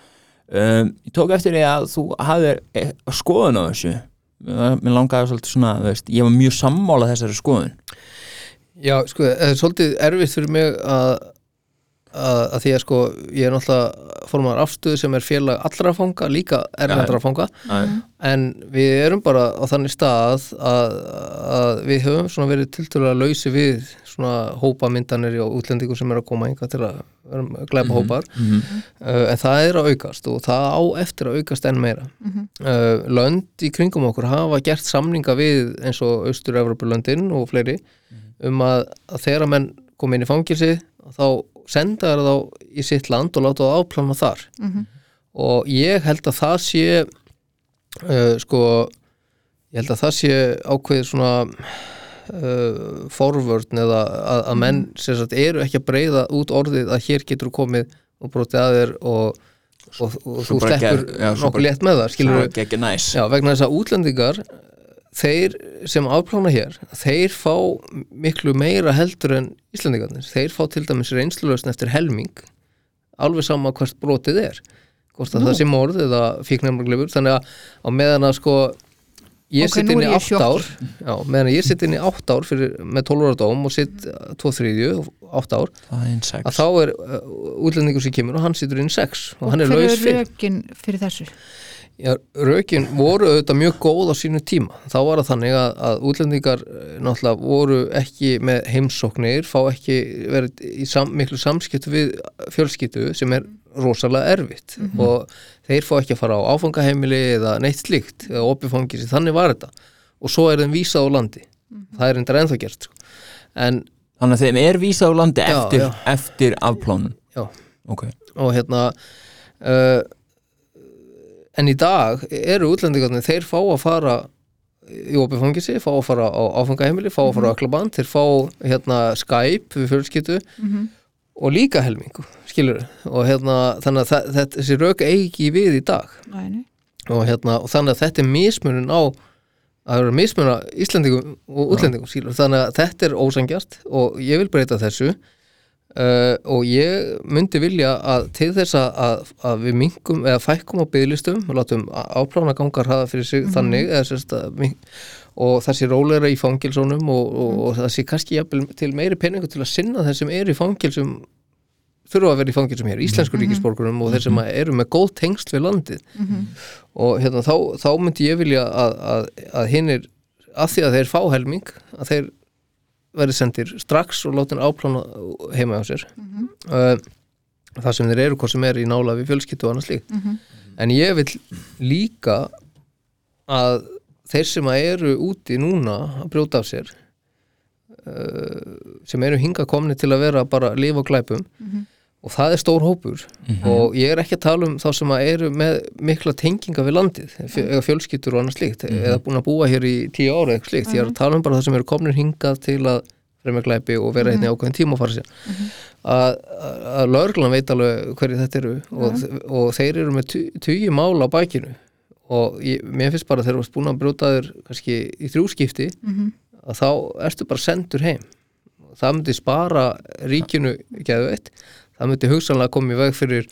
Um, ég tók eftir því að þú hafðir eh, skoðun á þessu. Mér langaði svolítið svona, veist, ég var mjög sammála þessari skoðun. Já, sko, það er svolítið erfitt fyrir mig að, að, að því að sko, ég er náttúrulega formar afstöðu sem er félag allra fanga, líka erlendra fanga, en við erum bara á þannig stað að, að við höfum svona verið tiltölulega lausi við svona hópamyndanir og útlendingur sem er að koma einhvað til að vera með glæpa hópar uh, en það er að aukast og það á eftir að aukast enn meira. Uh, lönd í kringum okkur hafa gert samninga við eins og Austur-Evropulöndin og fleiri um að, að þegar menn kom inn í fangilsi þá senda þær þá í sitt land og láta það áplana þar og ég held að það sé uh, sko ég held að það sé ákveð svona uh, forvörn eða að, að menn sem sagt eru ekki að breyða út orðið að hér getur komið og brotið að þér og, og, og þú sleppur nokkuð létt með það skilur Já, vegna þess að útlendingar þeir sem afplána hér þeir fá miklu meira heldur en Íslandingarnir þeir fá til dæmis reynslulösn eftir helming alveg sama hvert brotið er hvort að Nú. það sé morð eða fíknarmaglifur þannig að á meðan að sko ég Ok, sitt inn í er ég 8 ár já, meðan að ég sitt inn í 8 ár fyrir, með 12 ára dóm og sitt 2 þriðju 8 ár að þá er uh, útlendingur sem kemur og hann situr inn í 6 og, og hann er laus er fyrir fyrir þessu Já, rökin voru auðvitað mjög góð á sínu tíma. Þá var það þannig að, að útlendingar eh, náttúrulega voru ekki með heimsóknir, fá ekki verið í sam, miklu samskiptu við fjölskyldu sem er rosalega erfitt og þeir fá ekki að fara á áfangaheimili eða neitt slíkt eða opifangis, þannig var þetta og svo er þeim vísað á landi. Það er endur ennþá gert. Sko. En, þannig að þeim er vísað á landi Já, eftir, eftir afplánun já, ok, og hérna uh, en í dag eru útlendingarnir þeir fá að fara í opið fangisi, fá að fara á áfangaheimili fá að fara á öklaband, þeir fá hérna Skype við fjölskyttu Mhm. og líka helmingu, skilur og hérna, þannig að það, þetta, þessi rauk eigi við í dag. Nei. og hérna, og þannig að þetta er mismunun á að vera mismuna Íslandingum og útlendingum, skilur, þannig að þetta er ósangjart og ég vil breyta þessu Uh, og ég myndi vilja að til þess að, að, við minkum eða fækkum á bygglistum og látum áplána gangar hafa fyrir sig þannig eða, sérst, mink- og það sé rólegra í fangilsónum og, og, og það sé kannski jafnvel til meiri peningu til að sinna þeir sem eru í fangilsum þurfa að vera í fangilsum hér, íslensku ríkisborgurum og þeir sem eru með góð tengsl við landið. Og hérna, þá, þá myndi ég vilja að, að, að hinnir að því að þeir fá helming að þeir verði sendir strax og látin áplána heima á sér. Uh, það sem þeir eru hvað sem er í nála við fjölskyttu og annars líkt en ég vil líka að þeir sem að eru úti núna að brjóta af sér uh, sem eru hinga komni til að vera bara lifa á glæpum og það er stór hópur. Og ég er ekki að tala um þá sem að eru með mikla tenginga við landið eða fjölskyttur og annars slíkt eða búin að búa hér í tíu ára eða eitthvað slíkt. Ég er að tala um bara það sem eru komnir hingað til að fremja glæpi og vera hérna í ákveðin tíma og fara sér. Að, að, að lögreglan veit alveg hverju þetta eru og, og þeir eru með tu- tugi mála á bækinu og ég, mér finnst bara þegar þú varst búin að brjóta þér kannski í þrjúskipti að þá ertu bara sendur heim. Það myndi spara ríkinu geðveitt, það myndi hugsanlega koma í veg fyrir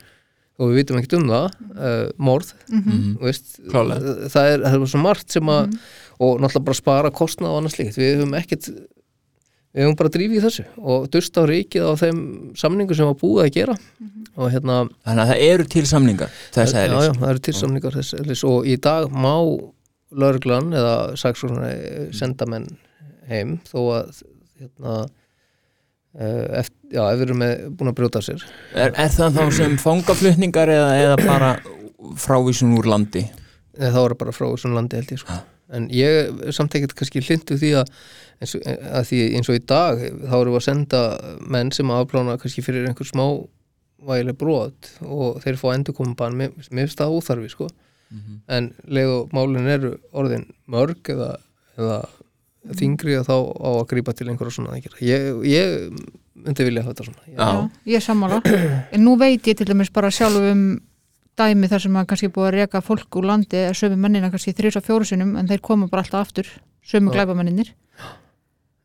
og við vitum ekkert um það uh, morð Mhm. þú veist, Klárlega. það er, það er svo margt sem að og náttúrulega bara spara kostnað og annars líkt, við höfum ekkert við höfum bara drífið í þessu og dust á ríkið á þeim samningu sem var búið að gera. Og hérna þannig að það eru til samningar þess að já, já, það eru tilsamningar þess eðlis. Og í dag má lögreglan eða saksóknar senda menn heim þó að hérna eh, eftir, já, ef við erum með, búin að brjóta sér. Er, er það þá sem fangaflutningar eða, eða bara frávísun úr landi? Eða þá er það bara frá svona landi held ég sko. en ég samt ekkert kannski hlindu því að, eins að því eins og í dag þá erum við að senda menn sem afplána kannski fyrir einhver smá vægileg brot og þeir fá endurkomubann. Mér mér finnst það óþarfi sko. En leið og málin eru orðin mörg eða, eða þingri að þá á að grípa til einhverja svona aðgerða. ég, ég myndi vilja þetta svona Já. Já, ég sammála en nú veit ég til dæmis bara sjálf um dæmi þar sem að kannski búið að reka fólk úr landi eða sömu mennina kannski þrjus og fjóru sinum en þeir koma bara alltaf aftur sömu Já. glæbamenninir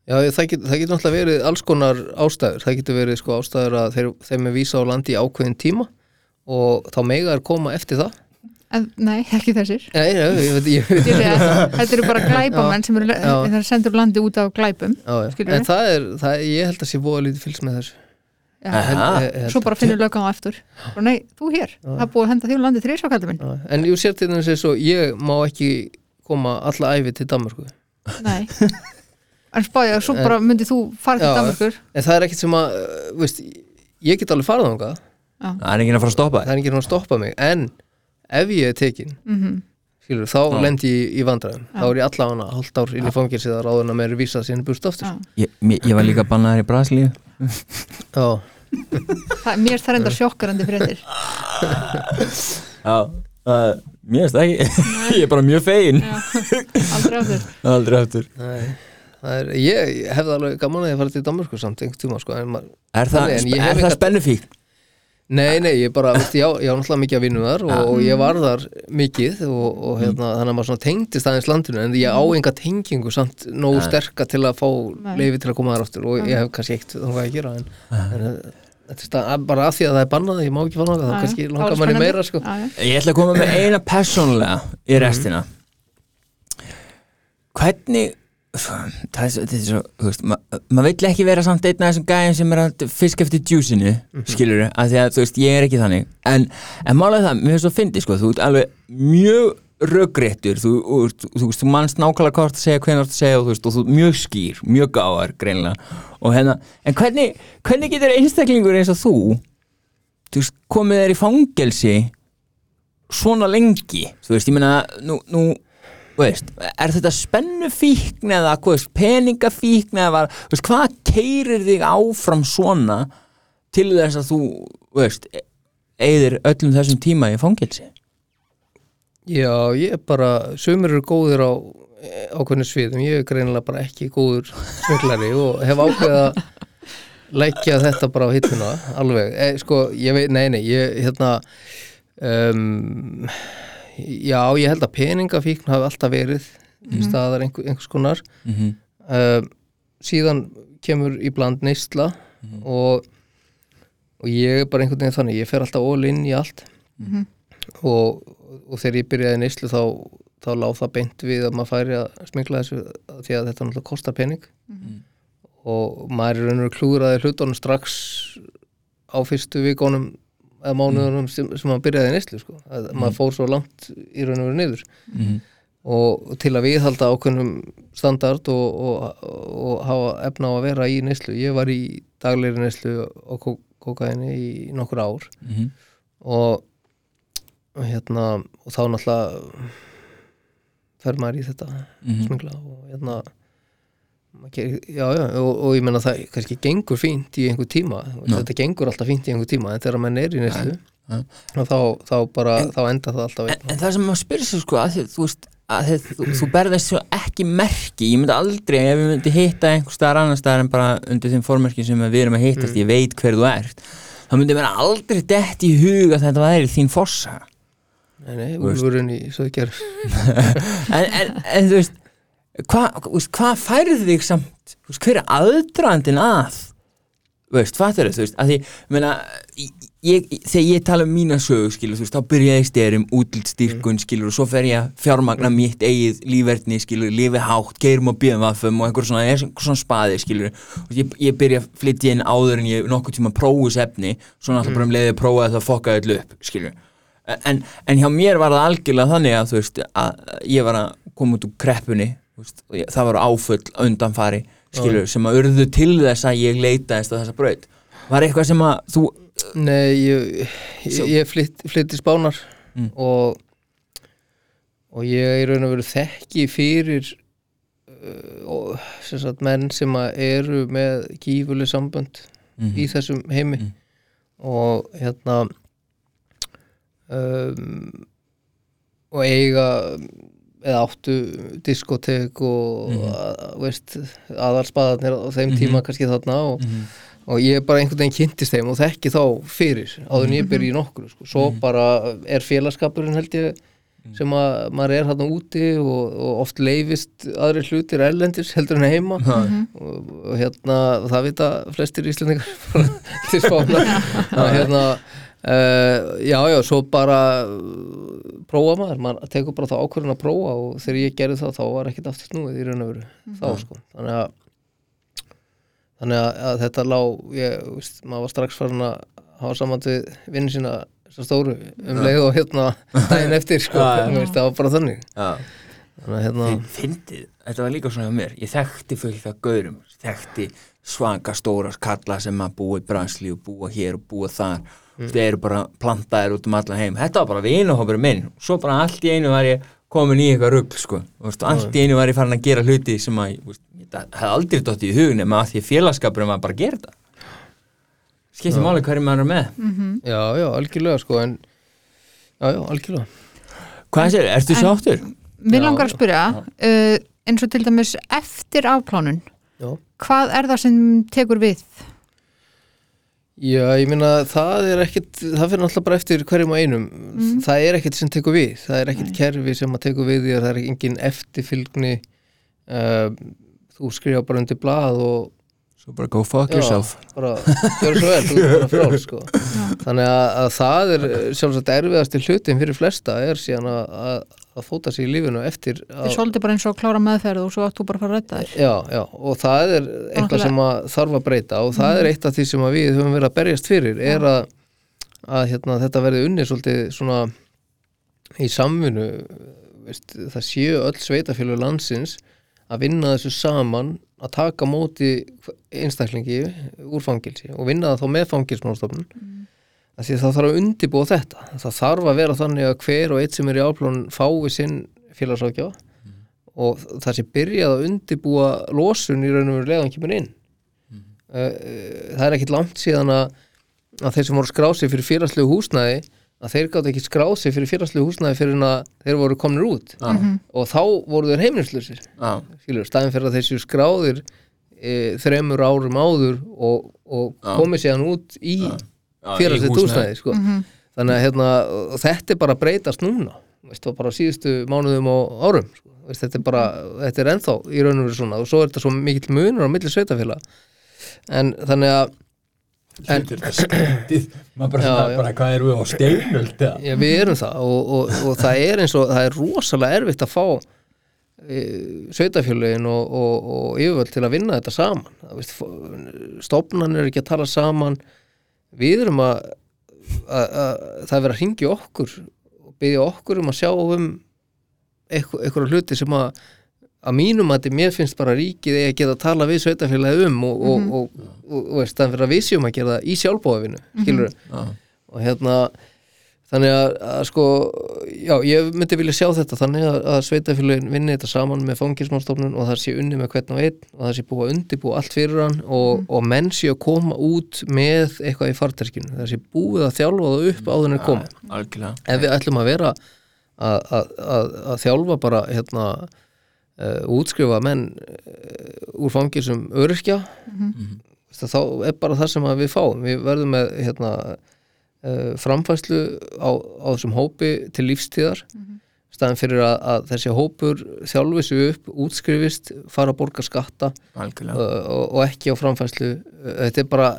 Já, það getur það get náttúrulega verið alls konar ástæður. Það getur verið sko ástæður að þeir, þeim er vísa á landi í ákveðin tíma og þá mega er koma eftir það. En, Nei, ekki þessir Nei, já, ég veit, ég að Þetta eru bara glæbamenn sem eru sendur landi út af glæpum já, já. En það er, það, ég held að sé búa lítið fylgst með þessu. Held Svo að- bara finnur löggan á eftir og nei, þú hér, það er búið að henda því úr landi þrísakallum minn Já, En ég sér til þess að svo, ég má ekki koma alla æfi til Danmarku. Nei En spáði að svo bara myndið þú fara til. Danmarkur En það er ekkit sem að, uh, veist, ég get alveg farið þangað. það er ekki að fara að stoppa Það er ekki að stoppa mig. En ef ég er tekin, mm skilur, þá Já. lendi ég í vandræðum. Já. Þá er ég allavega hálft ár inn í fangilsið að ráðuna með er vísað síðan búst aftur. Já. ég, mér- ég var líka bannaður í Brasilíu Já. Það, mér er það reyndar sjokkarandi fréttir já, uh, mér veist ekki ég er bara mjög fegin aldrei aftur aldrei það er, ég, ég hefði alveg gaman að ég fara til Danmarku samt einhvern tíma sko, er það, Þannig, en ég er hef það enga- spennufík? Nei, nei, ég bara, veist, já, ég var náttúrulega mikið að vinna þar og, og ég var þar mikið og, og hérna, þannig að maður svona tengdist aðeins landinu en ég á enga tengingu samt nógu sterka til að fá Nei. leifi til að koma þar aftur og ég hef kannski eitt þá hvað að gera en, en eh, þetta er stað, bara að því að það er bannað ég má ekki fara náttúrulega, Já, þá kannski langar Það manni meira sko. Ég ætla að koma með eina persónulega í restina. Hvernig það er, svo- þetta er svo, þú veist ma- maður vill ekki vera samt einn af þessum gæjum sem er að fisk eftir djúsinu, mm skilur af því að þú veist, ég er ekki þannig. En, en málega það, mér finnst það að fyndi, sko, þú ert alveg mjög röggréttur þú, þú, þú, veist, þú mannst nákvæmlega ert að segja, hvernig þú ert að segja og þú veist, og þú ert mjög skýr, mjög gáðar greinlega, og hérna en hvernig, hvernig getur einstaklingur eins og þú þú veist, komið þér í fangelsi svona lengi? Þú veist, ég meina, nú, nú veist, er þetta spennufíkn eða veist, peningafíkn eða veist, hvað keirir þig áfram svona til þess að þú, eigðir öllum þessum tíma í fangelsi? Já, ég er bara, sumir eru góðir á ákveðinu sviðum, ég er greinilega bara ekki góður smöglari og hef ákveðið að leggja þetta bara á hittuna, alveg, e, sko, ég veit, nei, nei, ég, hérna um, já, ég held að peningafíkn hafi alltaf verið mm staðar einhver, einhvers konar. Mm -hmm. um, síðan kemur í bland neysla og, og ég er bara einhvern veginn þannig, ég fer alltaf all in í allt. Mhm. og, og þegar ég byrjaði neyslu þá, þá láð það beint við að maður færi að smikla þessu því að þetta náttúrulega kostar pening. Og maður er raun og veru klúðraði hlutunum strax á fyrstu vikonum eða mánuðunum sem, sem maður byrjaði neyslu sko. að maður fór svo langt í raun og veru niður Mhm. og til að viðhalda ákveðnum standard og, og, og hafa efna á að vera í neyslu ég var í daglegri neyslu og kó kókaini í nokkur ár Mhm. og og hérna og þá náttúrulega fer maður í þetta Mhm. smingla og hérna já, já, og, og ég menna það kannski gengur fínt í einhver tíma. Já. þetta gengur alltaf fínt í einhver tíma en þegar mann er í og þá, þá bara, þá enda það alltaf en, en það sem maður spyrir sig sko að þú að þú, þú berðist svo ekki merki. Ég myndi aldrei, ef ég myndi hitta einhver staðar annar staðar en bara undir þeim formerki sem við erum að hittast, ég veit hver þú ert þá myndi mér aldrei dett í hug að þetta væri þín fossa nei, nei, úlfurinn í svo ger en, en, en þú veist hvað hva, færði þig samt veist, hver er aðdrandin að? Veist, fattur þú veist, að því, meina ég, þegar ég tala um mína sögu, skilur, þú veist, þá byrja ég styrum, útlitstyrkun, skilur, og svo fer ég að fjármagna mitt eigið lífverðni, skilur, lifi hátt, geirum og bíðumvaffum og einhver svona, einhver svona spaði, skilur, og ég, ég byrja að flytja inn áður en ég nokkuð tíma prófus efni, svona alltaf bara um leiði að prófa það fokkaði allu upp, skilur, en, en hjá mér var það algjörlega þannig að þú veist að ég var að koma út úr kreppunni það var áfull undanfari skilur, sem að urðu til þess að ég leitaðist á þessa braut var eitthvað sem að þú Nei, ég, ég, ég flytt, flytt í spánar Mm. og og ég í raun og veru þekki fyrir uh, sem sagt, menn sem að eru með gífuleg sambönd Mhm. í þessum heimi Mm. og hérna um, og eiga eða áttu diskotek og Mhm. að, veist, aðalspaðarnir á þeim Mhm. tíma kannski þarna og og ég bara einhvern veginn kynntist þeim og þekki þá fyrir áður en ég byrja í nokkru sko. svo bara er félagskapurinn held ég sem að maður er hann úti og, og oft leifist aðri hlutir erlendis heldur en heima Mhm. og, og hérna það vita flestir íslendingar til spána og hérna uh, já já svo bara uh, prófa maður, maður tekur bara þá ákvörðin að prófa og þegar ég gerði það þá var ekkert aftur snúið í raun og veru. Þá sko. Þannig að þannig að, að þetta lá ég, veist, maður var strax farin að hafa samand við vinnin sína svo stóru um leið og hérna daginn eftir sko, Já, já. Veist, það var bara þannig. Já. þannig að hérna Þið fyndið, þetta var líka svona hjá mér. Ég þekkti fullt af gaurum. Þekkti svanga stóra kalla sem að búa í bransli og búa hér og búa þar mm. þeir eru bara plantaðir út um allan heim. Þetta var bara vinuhópur minn. Svo bara allt í einu var ég komin í eitthvað rugl sko. Allt í einu var ég farin að gera hluti sem að það hefði aldrei dótt í hugun nema að því félagskapurinn var bara að gera þetta. Skiptir máli hverju maður er með. Já já, algjörlega sko en já já, algjörlega. Hvað sér, ertu sáttur? Mér langar að spyrja uh, eins og til dæmis eftir afplánun já. hvað er það sem tekur við? Já, ég meina það er ekkit, það fyrir náttúrulega bara eftir hverjum og einum, það er ekkit sem tekur við, það er ekkit kerfi sem að tekur við því að það er engin eftirfylgni uh, þú skrifa bara undir blað og Svo bara go fuck Já, yourself. bara gjör svo vel, þú er bara frál sko. þannig að, að það er sjálfsagt erfiðasti hlutin fyrir flesta er síðan að, að, að fóta sig í lífinu eftir að, svolítið bara eins og klára meðferð og svo þú bara að fara að redda þér. Já, já, og það er eitthvað sem að þarf að breyta og það er eitt af því sem við höfum verið að berjast fyrir er að, að hérna, þetta verði unni svolítið svona í samvinnu veist, það séu öll sveitafjölu landsins að vinna þessu saman að taka móti einstaklingi úr fangilsi og vinna það þá með fangilsmálstofnun mm. Því að það þarf að undibúa þetta. Það þarf að vera þannig að hver og eitt sem er í áplón fái sinn félagsákjá og það sé byrjað að undibúa losun í raun og veru leðan kemur inn. Mm. það er ekkit langt síðan að, að þeir sem voru skráð sig fyrir félagslegu húsnæði að þeir gátt ekki skráð sig fyrir félagslegu húsnæði fyrir en að þeir voru komnir út. Já. og þá voru þeir heimilislausir. Já, skilur, staðin fyrir að þessu skráðir e, þremur árum áður og, og Já. komið síðan út í Félagslegt húsnæði. sko. þannig að hérna, þetta er bara breytast núna veist, bara síðustu mánuðum og árum sko. veist, þetta, er bara, þetta er ennþá í raun og veru svona og svo er þetta svo mikill munur á milli sveitafélag en þannig að En- Þetta skrítið Maður bara, Já, já. bara hvað erum við á steinöld eða? Já, við erum það og, og, og það er eins og það er rosalega erfitt að fá e, sveitafjölugin og, og, og yfirvöld til að vinna þetta saman Það veist, stofnan er ekki að tala saman við erum að, að, að það er verið að ringja okkur og byggja okkur um að sjá um eitthvað hluti sem að að mínum að mér finnst bara ríkið að geta að tala við sveitafélagi um og, og, og, og, og veist, fyrir að við séum að gera það í sjálfbóðavinu, skilur Já, og hérna þannig að, að sko já, ég myndi vilja sjá þetta þannig að, að sveitafélagin vinni þetta saman með fangilsmálstofnun og það sé unni með hvern og einn og það sé búið að undibúa allt fyrir hann og, og menn sé að koma út með eitthvað í farterkinu, það sé búið að þjálfa það upp en er koma. algjörlega. Ef við ætlum að vera að, að, að, að þjálfa bara hérna uh, útskrifa menn uh, úr fangilsum öryrkja Veist að þá er bara það sem við fáum. Við verðum með hérna, framfæslu á, á þessum hópi til lífstíðar staðan fyrir að, að þessi hópur þjálfi sig upp, útskrifist fara að borga skatta uh, Algjörlega og, og ekki á framfæslu uh, þetta er bara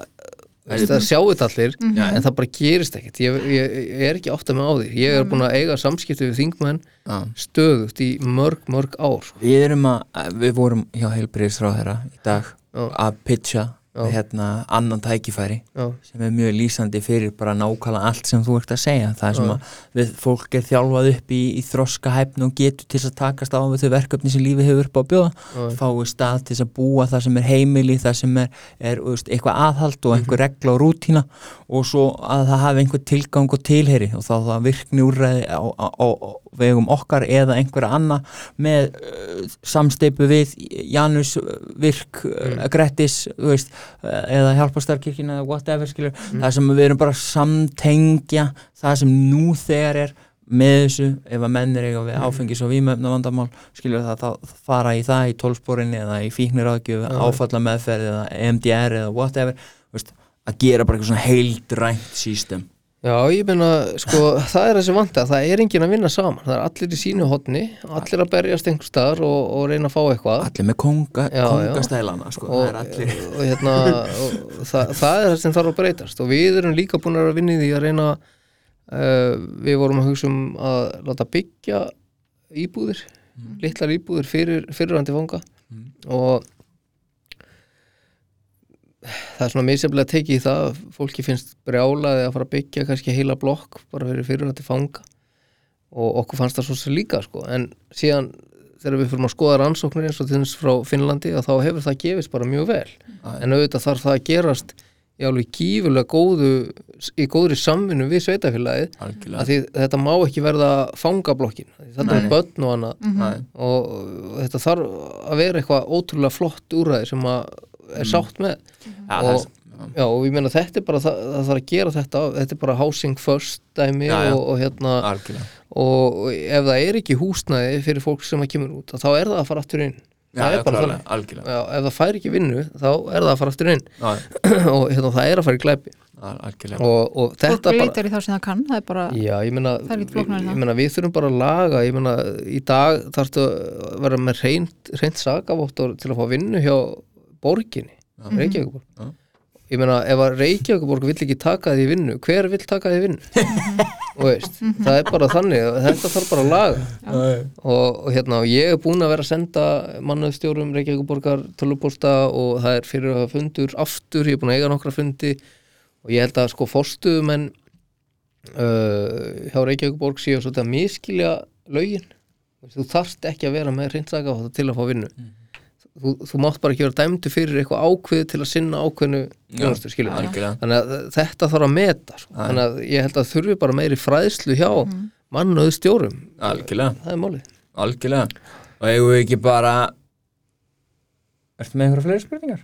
veist, það sjáu þetta allir Já. en það bara gerist ekkert ég, ég, ég er ekki átt að með á því ég er búin að eiga samskipti við þingmenn Já. stöðugt í mörg, mörg ár sko. Við erum að, við vorum hjá heilbriðisráðherra í dag Já. að pitcha Já. hérna annan tækifæri Já, sem er mjög lýsandi fyrir bara nákvæmlega allt sem þú ert að segja það sem Já. að við, fólk er þjálfað upp í, í þroska hæfn og getur til að takast á þau verkefni sem lífið hefur upp á bjóða Já. fái stað til að búa það sem er heimili það sem er, er veist, eitthvað aðhald og einhver regla og rútína og svo að það hafi einhver tilgang og tilheri og þá það virkni úrræði á, á á vegum okkar eða einhverja anna með uh, samsteipu við Janus, uh, Virk, uh, Grettis veist, uh, eða hjálpastarkirkina eða whatever skilur, það sem við erum bara að samtengja það sem nú þegar er með þessu, ef að menn er eiga við áfengis og vímöfna vandamál skilur það þá fara í það í tólsporinni eða í fíkniráðgjöf, áfalla meðferð eða EMDR eða whatever veist, að gera bara eitthvað svona heildrænt sístem Já, ég meina, sko, það er þessi vandi að það er enginn að vinna saman, það er allir í sínu hotni, allir að berjast einhver staðar og, og reyna að fá eitthvað. Allir með konga, Já, kongastælana sko, það og, er allir og, hérna, og það, það er það sem þarf að breytast og við erum líka búin að vinna í því að reyna uh, við vorum að hugsa um að láta byggja íbúðir, litlar íbúðir fyrir fyrirrandi fanga og það er svona misjaflega tekið í það að fólki finnst brjálaði að fara að byggja kannski heila blokk bara fyrir fyrirhandi fanga. Og okkur fannst það svo sem líka sko. en síðan þegar við fyrir að skoða rannsóknir eins og þins frá Finnlandi að þá hefur það gefist bara mjög vel. En auðvitað þarf það að gerast í alveg gífulega góðu í góðri samvinnu við sveitafélagið að því þetta má ekki verða fangablokkin þetta er börn og annað. Nei. og þetta þarf að vera eitthvað ótrúlega flott úræði sem að er sátt með. Já, og, það, já, og ég meina þetta er bara það, það þarf að gera þetta þetta er bara housing first dæmi Já. Og, og hérna algjörlega. og, og ef það er ekki húsnæði fyrir fólk sem að kemur út þá er það að fara aftur inn. Já, það já, er bara þannig. ef það fær ekki vinnu þá er það að fara aftur inn. Og hérna, það er að fara í glæpi. Og, og þetta bara það kann það er bara, Já, ég meina, er ég það. meina við þurfum bara að laga ég meina, í dag þarftu að vera með reynd, reynd sakavottor til að fá vinnu hjá borginni Já. Reykjavíkuborg Já. ég meina, ef að Reykjavíkuborg vill ekki taka því vinnu, hver vill taka því vinnu? Veist, það er bara þannig þetta þarf bara að laga. Og, og hérna, og ég er búin að vera að senda mannaðstjórum Reykjavíkuborgar tölupósta og það er fyrir að fundur aftur, ég er búin að eiga nokkra fundi. Og ég held að sko fórstuðumenn uh, hjá Reykjavíkuborg séu svolítið að miskilja lögin. Þú þarft ekki að vera með hreindsaka til að fá vinnu þú, þú mátt bara ekki vera dæmdu fyrir eitthvað ákveð til að sinna ákveðnu þjónustu, skilur algjörlega. Þannig að þetta þarf að meta sko. þannig að ég held að þurfi bara meiri fræðslu hjá mm. mannuðu stjórum algjörlega, það er málið. Algjörlega. Og eigum við ekki bara Ertu með einhverja fleiri spurningar?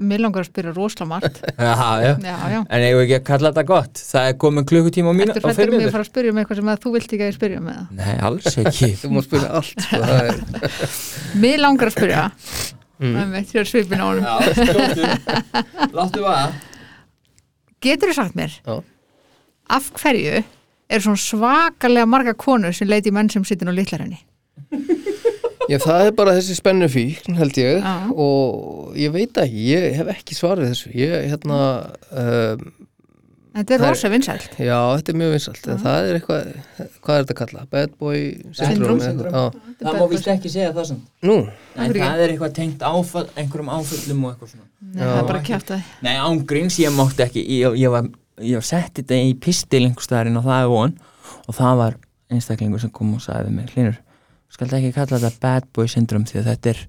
Mér langar að spyrja rosalega margt Já, já já, já, En eigum við ekki að kalla þetta gott? Það er komin klukkutíma á mínu hrættur fimm um mig að fara að spyrja um eitthvað sem að þú vilt ekki að ég spyrja um eða? Nei, alls ekki þú má spyrja allt sko. það er, Mér langar að spyrja mm. með þér svipin á honum Láttu að Getur þú sagt mér Já. af hverju er svona svakalega marga konur sem leiti í menn sem sittin á litlarinni já, það er bara þessi spennu fíkn held ég. Já. og ég veit ekki, ég hef ekki svarið þessu. Ég, hérna um, Þetta er rosa vinsælt. Já, þetta er mjög vinsalt en það er eitthvað, hvað er þetta að kalla bad boy já. Það má víst ekki segja það samt. Nú, Nei, það er eitthvað tengt áfall, einhverjum áföllum og eitthvað svona. Nei, það er bara kjátt að Nei, ángríns, ég mátti ekki Ég, ég var, ég var sett þetta í pistil einhverstaðarinn og það er von. Og það var einstaklingur sem kom og sagði við mig Hlinur, skaldu ekki kalla þetta bad boy syndrome því að þetta er,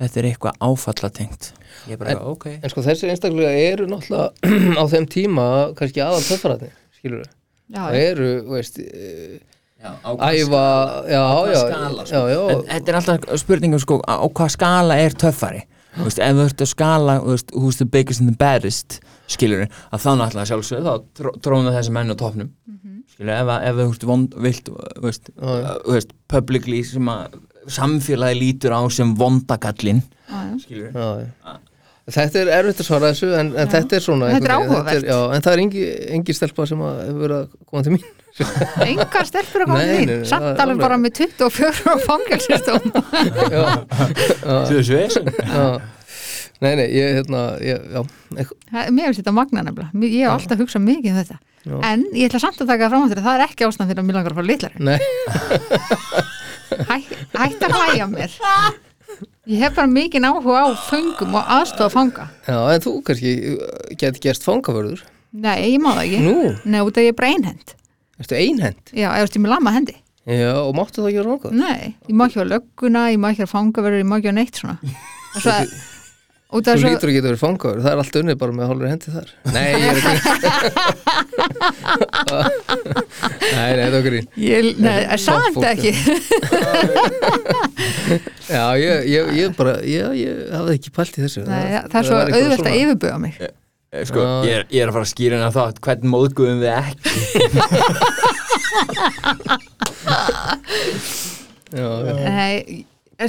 þetta er eitthvað áfallatengt. Ég bara, En- ok. en sko þessi einstaklega eru náttúrulega á þeim tíma kannski aðal töffarætni skilur Já, það eru, veist eh, Já, æfa, já, já, skala, sko. já, já, En Þetta er alltaf spurningum sko á hvað skala er töffari? Þú veist, ef þú ert að skala þú veist, who's the biggest and the baddest skilur að þá náttúrulega sjálfsögðu þá tró- tróna þessi menn á topnum skilur ef, að- ef þú veist, vond, vilt veist, já. þú veist, publicly sem að samfélagi lítur á sem vondagallin já, já. skilur já, já. Þetta er erfitt að svara þessu en, en þetta er svona Þetta er veginn, áhugavert. já, En það er engi, engi stelpa sem að hefur verið að koma til mín. Engar stelpur að koma nei, Samt það er alveg bara með 24 og fangelsistóm já, Þú veist, já. Nei, nei, ég, hérna, ég, já eitthvað, Mér finnst þetta magna nefnilega. Ég hef alltaf hugsað mikið um þetta. Já. En ég ætla samt að taka það fram á þetta Það er ekki ástæðan fyrir að mér langar að fara litlar Nei, Hæ, Hætt að hlæja að mér. Ég hef bara mikið áhuga á föngum og aðstofa að fanga. Já, en þú kannski geti gerst fangavörður. Nei, ég má það ekki. Nú, Nei, út af ég er bara einhend ertu einhend? Já, ég með lama hendi? Já, og máttu það gera nokkuð? Nei, ég má ekki á lögguna, ég má ekki á fangaverður, ég má ekki á neitt svona. Og svo, út Þú svo lítur ekki að vera fangavörður, það er allt unnið bara með hálfur hendi þar. Nei, ég er ekki Nei, nei, það er grín ég, Nei, samt fólk, ekki? Já, ég, ég, ég bara, ég, ég hafði ekki pælt í þessu. Nei, það er svo auðvelt að yfirbuga mig. Sko, Já. ég, er, ég er að fara að skýra hennar þátt hvernig móðguðum við ekki? Já, já. Nei,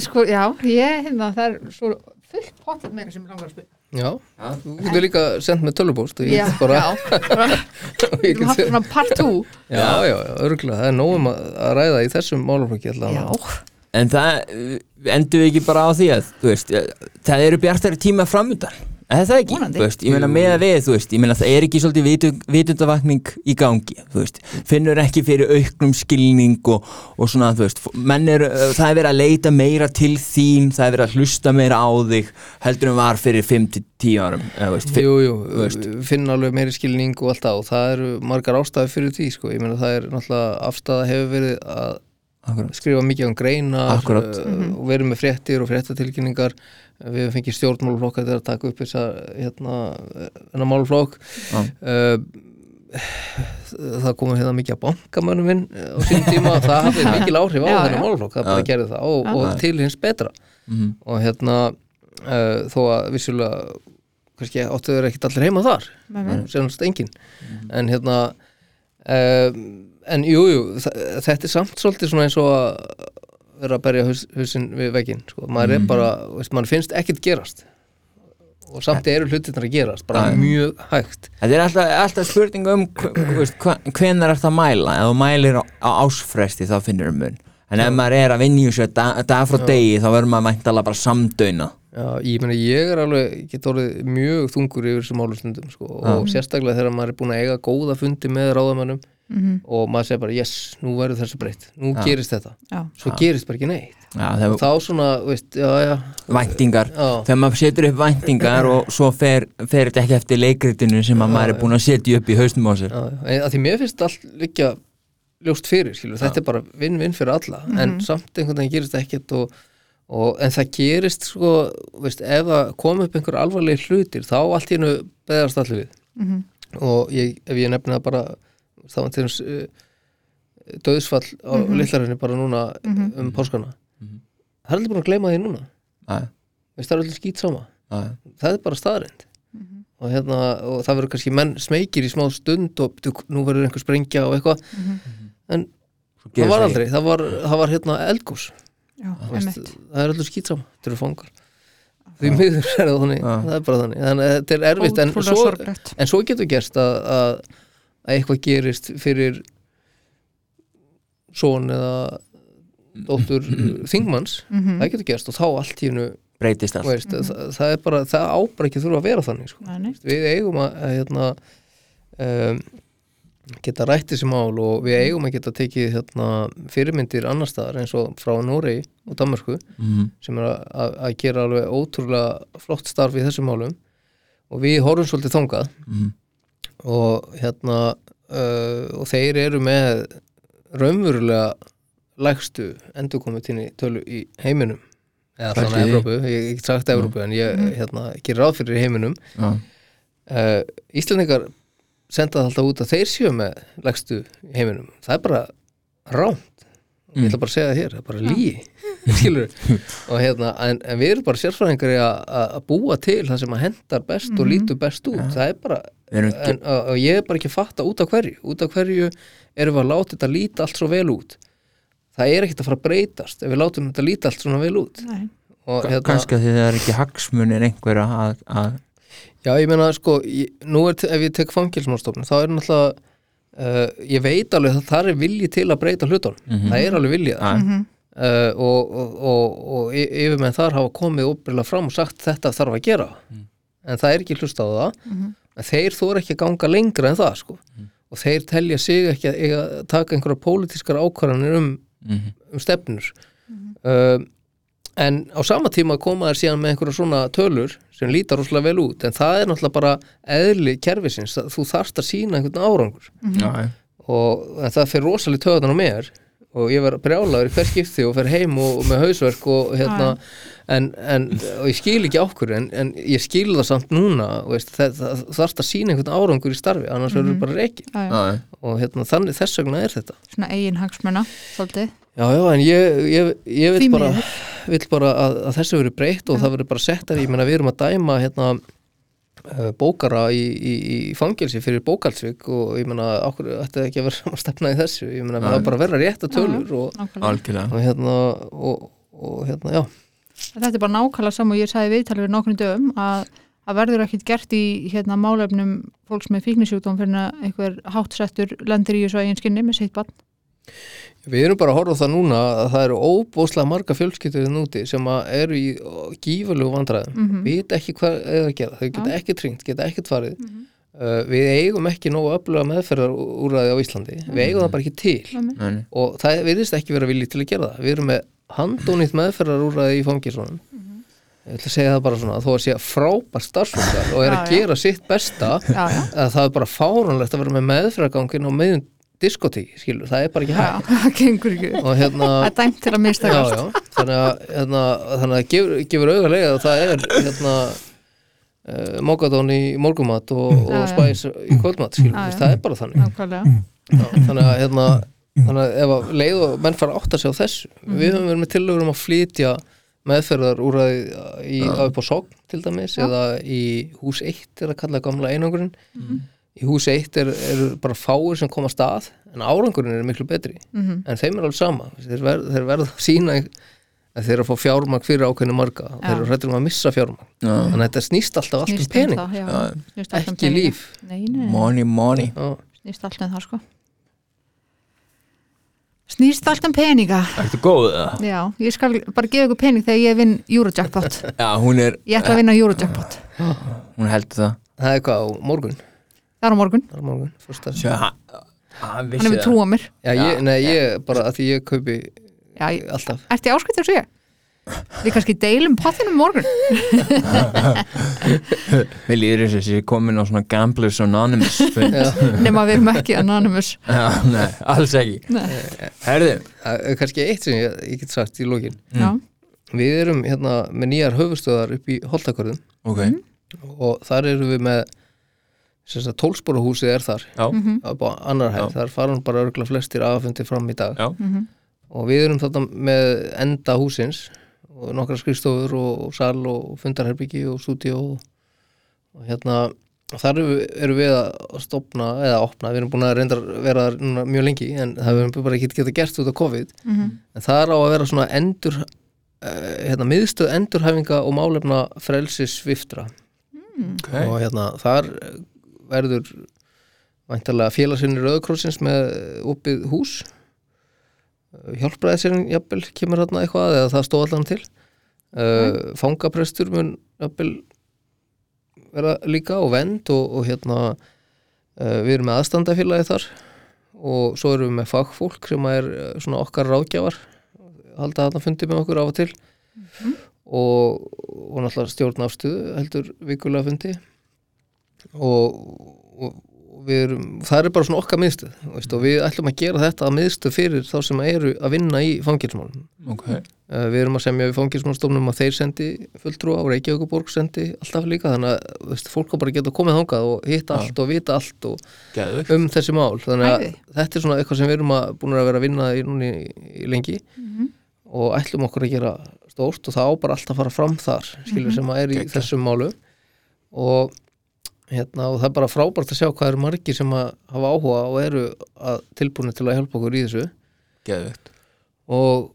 sko, já, ég, hérna, það er svo fullt potið meira sem ég langar að spila Já, Já. þú getur líka sendt með tölvupóst og ég Já, get bara, já, ég erum haft svona part 2 já, já, já, örgulega, það er nógum að að ræða í þessum allavega. En það uh, endum við ekki bara á því að þú veist, eh, það eru bjartari tíma framöndan eða það ekki, Vonandi. þú veist, ég meina með að við þú veist, ég meina það er ekki svolítið vitu, vitundavakning í gangi, þú veist. Finnur ekki fyrir auknum skilning og, og svona, þú veist, menn er það er verið að leita meira til þín það er verið að hlusta meira á þig heldur en var fyrir 5-10 árum eða, þú veist, fi- Jú, jú, þú veist. finna alveg meiri skilning og allt það og það eru margar ástæði fyrir því, sko, ég meina það er náttúrulega afstæða hefur verið að Akkurat. skrifa mikið um greinar Akkurat. uh, og verið með fréttir og fréttatilkynningar. Við hefum fengið stjórnmáluflokka til að taka upp þessa hérna, hérna máluflokk Já. uh, það komið hérna mikið að bankamönnum minn á sín tíma. Það hafði mikil áhrif á Já, þennan máluflokk það bara gerði það og, og til hins betra. Mhm. og hérna uh, þó að vissulega kannski áttu þeir ekkert allir heima þar. Með mér senast engin en hérna uh, en jú, jú, þetta er samt svolítið svona eins og að vera að berja haus, hausinn við vegginn sko. maður er bara, veist, maður finnst ekkert gerast. Og samt eru hlutirnar að gerast bara Já. mjög hægt. Þetta er alltaf, alltaf spurning um hv- þú veist, hva- hvenær er það að mæla? Ef þú mælir á, á ásfresti þá finnur um mun. En ef maður er að í þessu dag, dag frá degi þá verður maður væntalega bara samdöina Já, ég meina ég er alveg, get orðið mjög þungur yfir þessum málustundum sko, og sérstaklega þegar maður er búin að eiga góða fundi með ráðamönnum og maður segir bara yes, nú verður þessu breytt, nú gerist þetta. Já. svo gerist bara ekki neitt. Já, og þegar þá svona, veist, já, já. Væntingar. Já. þegar maður setur upp væntingar og svo fer, fer þetta ekki eftir leikritinu sem að maður er búin að setja upp í haustum á sér. Að því mér finnst allt líka ljóst fyrir, skilur, þetta er bara vinn-vinn fyrir alla, en samt einhvern veginn gerist ekkert og, og en það gerist sko, veist, ef það kom upp einhver alvarleg hlutir, þá allt í hennu beðast allir við. Og ég, ef ég nefna bara þá var til þess uh, döðsfall á mm litlarinni bara núna um páskana. Það er allir búin að gleyma því núna. Það er allir skýt sama. Það er bara staðrind og, hérna, og það verður kannski menn smekir í smá stund og nú verður einhver sprengja og eitthvað. En Svo það gerist var það aldrei, það var, það var hérna eldgós Já, veist, einmitt. það er allir skýt sama, þetta eru fangar. Því miður er það þannig. Já. það er bara þannig, þannig að þetta er erfitt. En svo, en svo getur gerst að, að, að eitthvað gerist fyrir son eða dóttur þingmanns Mhm. það getur gerst og þá allt í hennu breytist allt veist, það, það er bara, það ábara ekki þurfa að vera þannig sko. Við eigum að, að hérna, um, geta rætt þessi mál og við eigum að geta tekið hérna, fyrirmyndir annar staðar eins og frá Noregi og Danmarku Mhm. sem er að, að, að gera alveg ótrúlega flott starf í þessum málum og við horfum svolítið þangað Mhm. Og hérna uh, og þeir eru með raunverulega lægstu endurkomutinni tölu í heiminum. Eða Pældi þannig því. Evrópu, ég hef ekki sagt Evrópu en ég hérna, gerir ráð fyrir heiminum. Uh, Íslendingar senda það alltaf út að þeir séu með lægstu í heiminum, það er bara ránt, ég ætla bara að segja það hér það er bara lí og hérna, en, en við erum bara sérfræðingar í að- búa til það sem að hendar best og lítur best út, það er bara en, og, ég er bara ekki að fatta út af hverju. Út af hverju erum við að láta þetta líta allt svo vel út? Það er ekkert að fara að breytast ef við látum þetta líta allt svona vel út. Nei. og hérna, kannski að því það er ekki hagsmunir einhverja að, að Já, ég meina, sko, ég, nú er, ef ég tek fangilsmálstofnun, þá er náttúrulega, uh, ég veit alveg að það er vilji til að breyta hlutunum, það er alveg viljið það. að, Uh, og, og, og, og y- yfir með þar hafa komið óbyrlega fram og sagt þetta þarf að gera. En það er ekki hlust á það. En þeir þóra ekki að ganga lengra en það sko. og þeir telja sig ekki að, eiga, að taka einhverja pólitískar ákvarðanir um, Mhm. um stefnur. Uh, en á sama tíma koma þær síðan með einhverja svona tölur sem lítar rosalega vel út en það er náttúrulega bara eðli kerfisins, það- þú þarft að sína einhvern árangur. Já, og en það fyrir rosalega töðan á mér og ég var brjálaður í hver skipti og fer heim og, og með hausverk og hérna en, en og ég skil ekki okkur en, en ég skil það samt núna og veist, það, það, það þarft að sína einhvern árangur í starfi annars verður bara reiki Já, já. já, og hérna, þannig þess vegna er þetta. Svona eigin hagsmuna, svolítið. Já, já, en ég, ég, ég Því bara, miður. Vil bara að, að þessu verið breytt og það verið bara settar, ég meina við erum að dæma hérna uh, bókara í, í, í fangelsi fyrir bókalsvík og ég meina okkur ætti ekki að vera saman stefna í þessu, ég meina það er bara að vera rétt að tölur og, Nákvæmlega. algjörlega og hérna og, og hérna, já Þetta er bara nákvæmlega saman og ég sagði viðtalið fyrir nokkrum dögum að það verður ekkit gert í hérna, málefnum fólks með fíknisjúkdóm fyrir að einhver háttsettur lendir í þessu eigin skinni með sitt barn. Við erum bara að horfa á það núna að það eru óbóðslega marga fjölskyldur þinn úti sem að eru í gífurlegu vandræðum, mm Mhm. vita ekki hvað er að gera, þau geta ekki tringt, geta ekkert farið. Uh, við eigum ekki nógu öfluga meðferðar úrræði á Íslandi, við eigum það bara ekki til. Og það virðist ekki vera viljið til að gera það. Við erum með handónýtt meðferðar úrræði í fangisunum ég ætla að segja það bara svona að þó að sé frábær starfsfólkar og er Já, að já. gera sitt besta Já, já. að það er bara fáránlegt að vera með meðferðargangin á meðjum diskotík, skilur, það er bara ekki Já, hægt það gengur ekki. og hérna Það er dæmt til að já, mistakast. já, þannig að, hérna, þannig að gefur, gefur auðarlega að það er hérna uh, mókadón í morgumat og, Já, og já. spæs í kvöldmat skilur, Já, já. það er bara þannig Nákvæmlega. já, þannig að hérna þannig að ef að leið og menn fara að átta sig á þessu við höfum verið með tillögur um að flytja meðferðar úr að í, á upp á sogn til dæmis Já. eða í hús 1 er að kalla gamla einangurinn í hús 1 er, eru bara fáir sem koma að stað en árangurinn er miklu betri. Mhm. en þeim er alveg sama. Þeir, verð, þeir verða að sína en þeir eru að fá fjármagn fyrir ákveðinu marga. Já. þeir eru hrættur um að missa fjármagn. Já. þannig að þetta snýst alltaf allt um Snýst pening. það, já, Já. snýst allt um ekki peninga. líf. Nei, nei, money, money. Snýst allt um það sko. Snýst allt um peninga. Ertu góð það? Já, ég skal bara gefa ykkur pening þegar ég vinn Eurojackpot. Já, hún er, Ég ætla að vinna Eurojackpot. Hún heldur það. Það er hvað á morgun, Það er á morgun, það er á morgun fyrsta. Sjö, hann, hann hann vissi hefur það. trú á mér. Já, ég, nei, ég bara að því ég kaupi Já, ég- alltaf. Ertu ég áskrift þessu ég? Við kannski deilum pottinum morgun. Við líður þess að ég er komin á svona Gamblers Anonymous Já. nema við erum ekki anonymous. Já, nei, alls ekki. Nei. Herðu, Það er kannski eitt sem ég, ég get sagt í lókin Mm. Já, Við erum hérna með nýjar höfustöðar upp í Holtakörðum. Ok. Og þar erum við með tólsporahúsið er þar. Já, upp á annar hæð, þar fara hann bara örgla flestir aðfundi fram í dag. Já, og við erum þarna með enda húsins og nokkra skrifstofur og, sal og fundarherbyggi og stúdíu og, og hérna þar erum við, erum við að stopna eða opna, við erum búin að reynda að vera mjög lengi en það hefur bara ekki geta gert út af COVID. Mhm. en það er á að vera svona endur uh, hérna, miðstöð endurhæfinga og málefna frelsis sviftra ok. Og hérna þar verður væntalega félagsinni Rauðkrossins með opið hús. Hjálpraðisinn jafnvel kemur hérna eitthvað eða það stóð allan til. Uh, fangaprestur mun jafnvel vera líka og vend og, og hérna uh, við erum með aðstandafélagi þar og svo erum við með fagfólk sem er uh, svona okkar ráðgjafar halda þarna fundi með okkur af og til. Og, og náttúrulega stjórnafstuðu heldur vikulega fundi og, og, og við erum, það er bara svona okkar miðstöð þú veist, og við ætlum að gera þetta að miðstöð fyrir þá sem eru að vinna í fangilsmálum Ok, Uh, við erum að semja við fangilsmálstofnum að þeir sendi fulltrúa og Reykjavíkuborg sendi alltaf líka þannig að þú veist, fólk á bara að geta komið þangað og hitta Já. allt og vita allt og um þessi mál. Þannig að Æði. þetta er svona eitthvað sem við erum að búin að vera að vinna í núni í lengi og ætlum okkur að gera stórt og það á bara allt að fara fram þar skilur sem að er í Geggjað. þessum málu og hérna og það er bara frábært að sjá hvað eru margir sem að hafa áhuga og eru að tilbúinu til að hjálpa okkur í þessu. Geðvögt og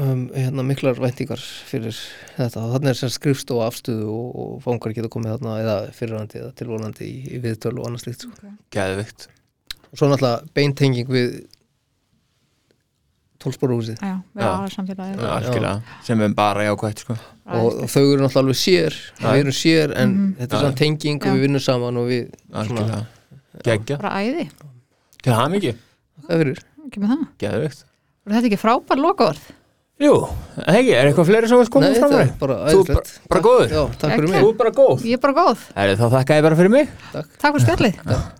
um, hérna miklar væntingar fyrir þetta. Og þannig er sem skrifst og afstöðu og, og fangar geta komið þarna eða fyrirrandi eða tilvonandi í, í viðtöl og annað slíkt sko. Geðvögt og svo náttúrulega beintenging við við Algjörlega, sem er bara jákvætt sko. Og þau eru náttúrulega alveg sér. Já. við erum sér en þetta er svona tenging og Já. við vinnum saman og við Geggja. Bara æði, Til það mikið og þetta ekki frábær lokaorð? Jú, hegi, er eitthvað fleiri sem koma Nei, fram þetta með? er bara Þú bara, æðislegt. bara góður. Já, takk fyrir Geggjað. mig. Þú er bara góð. Ég er bara góð, þá þakka ég bara fyrir mig. Takk. Fyrir spjallið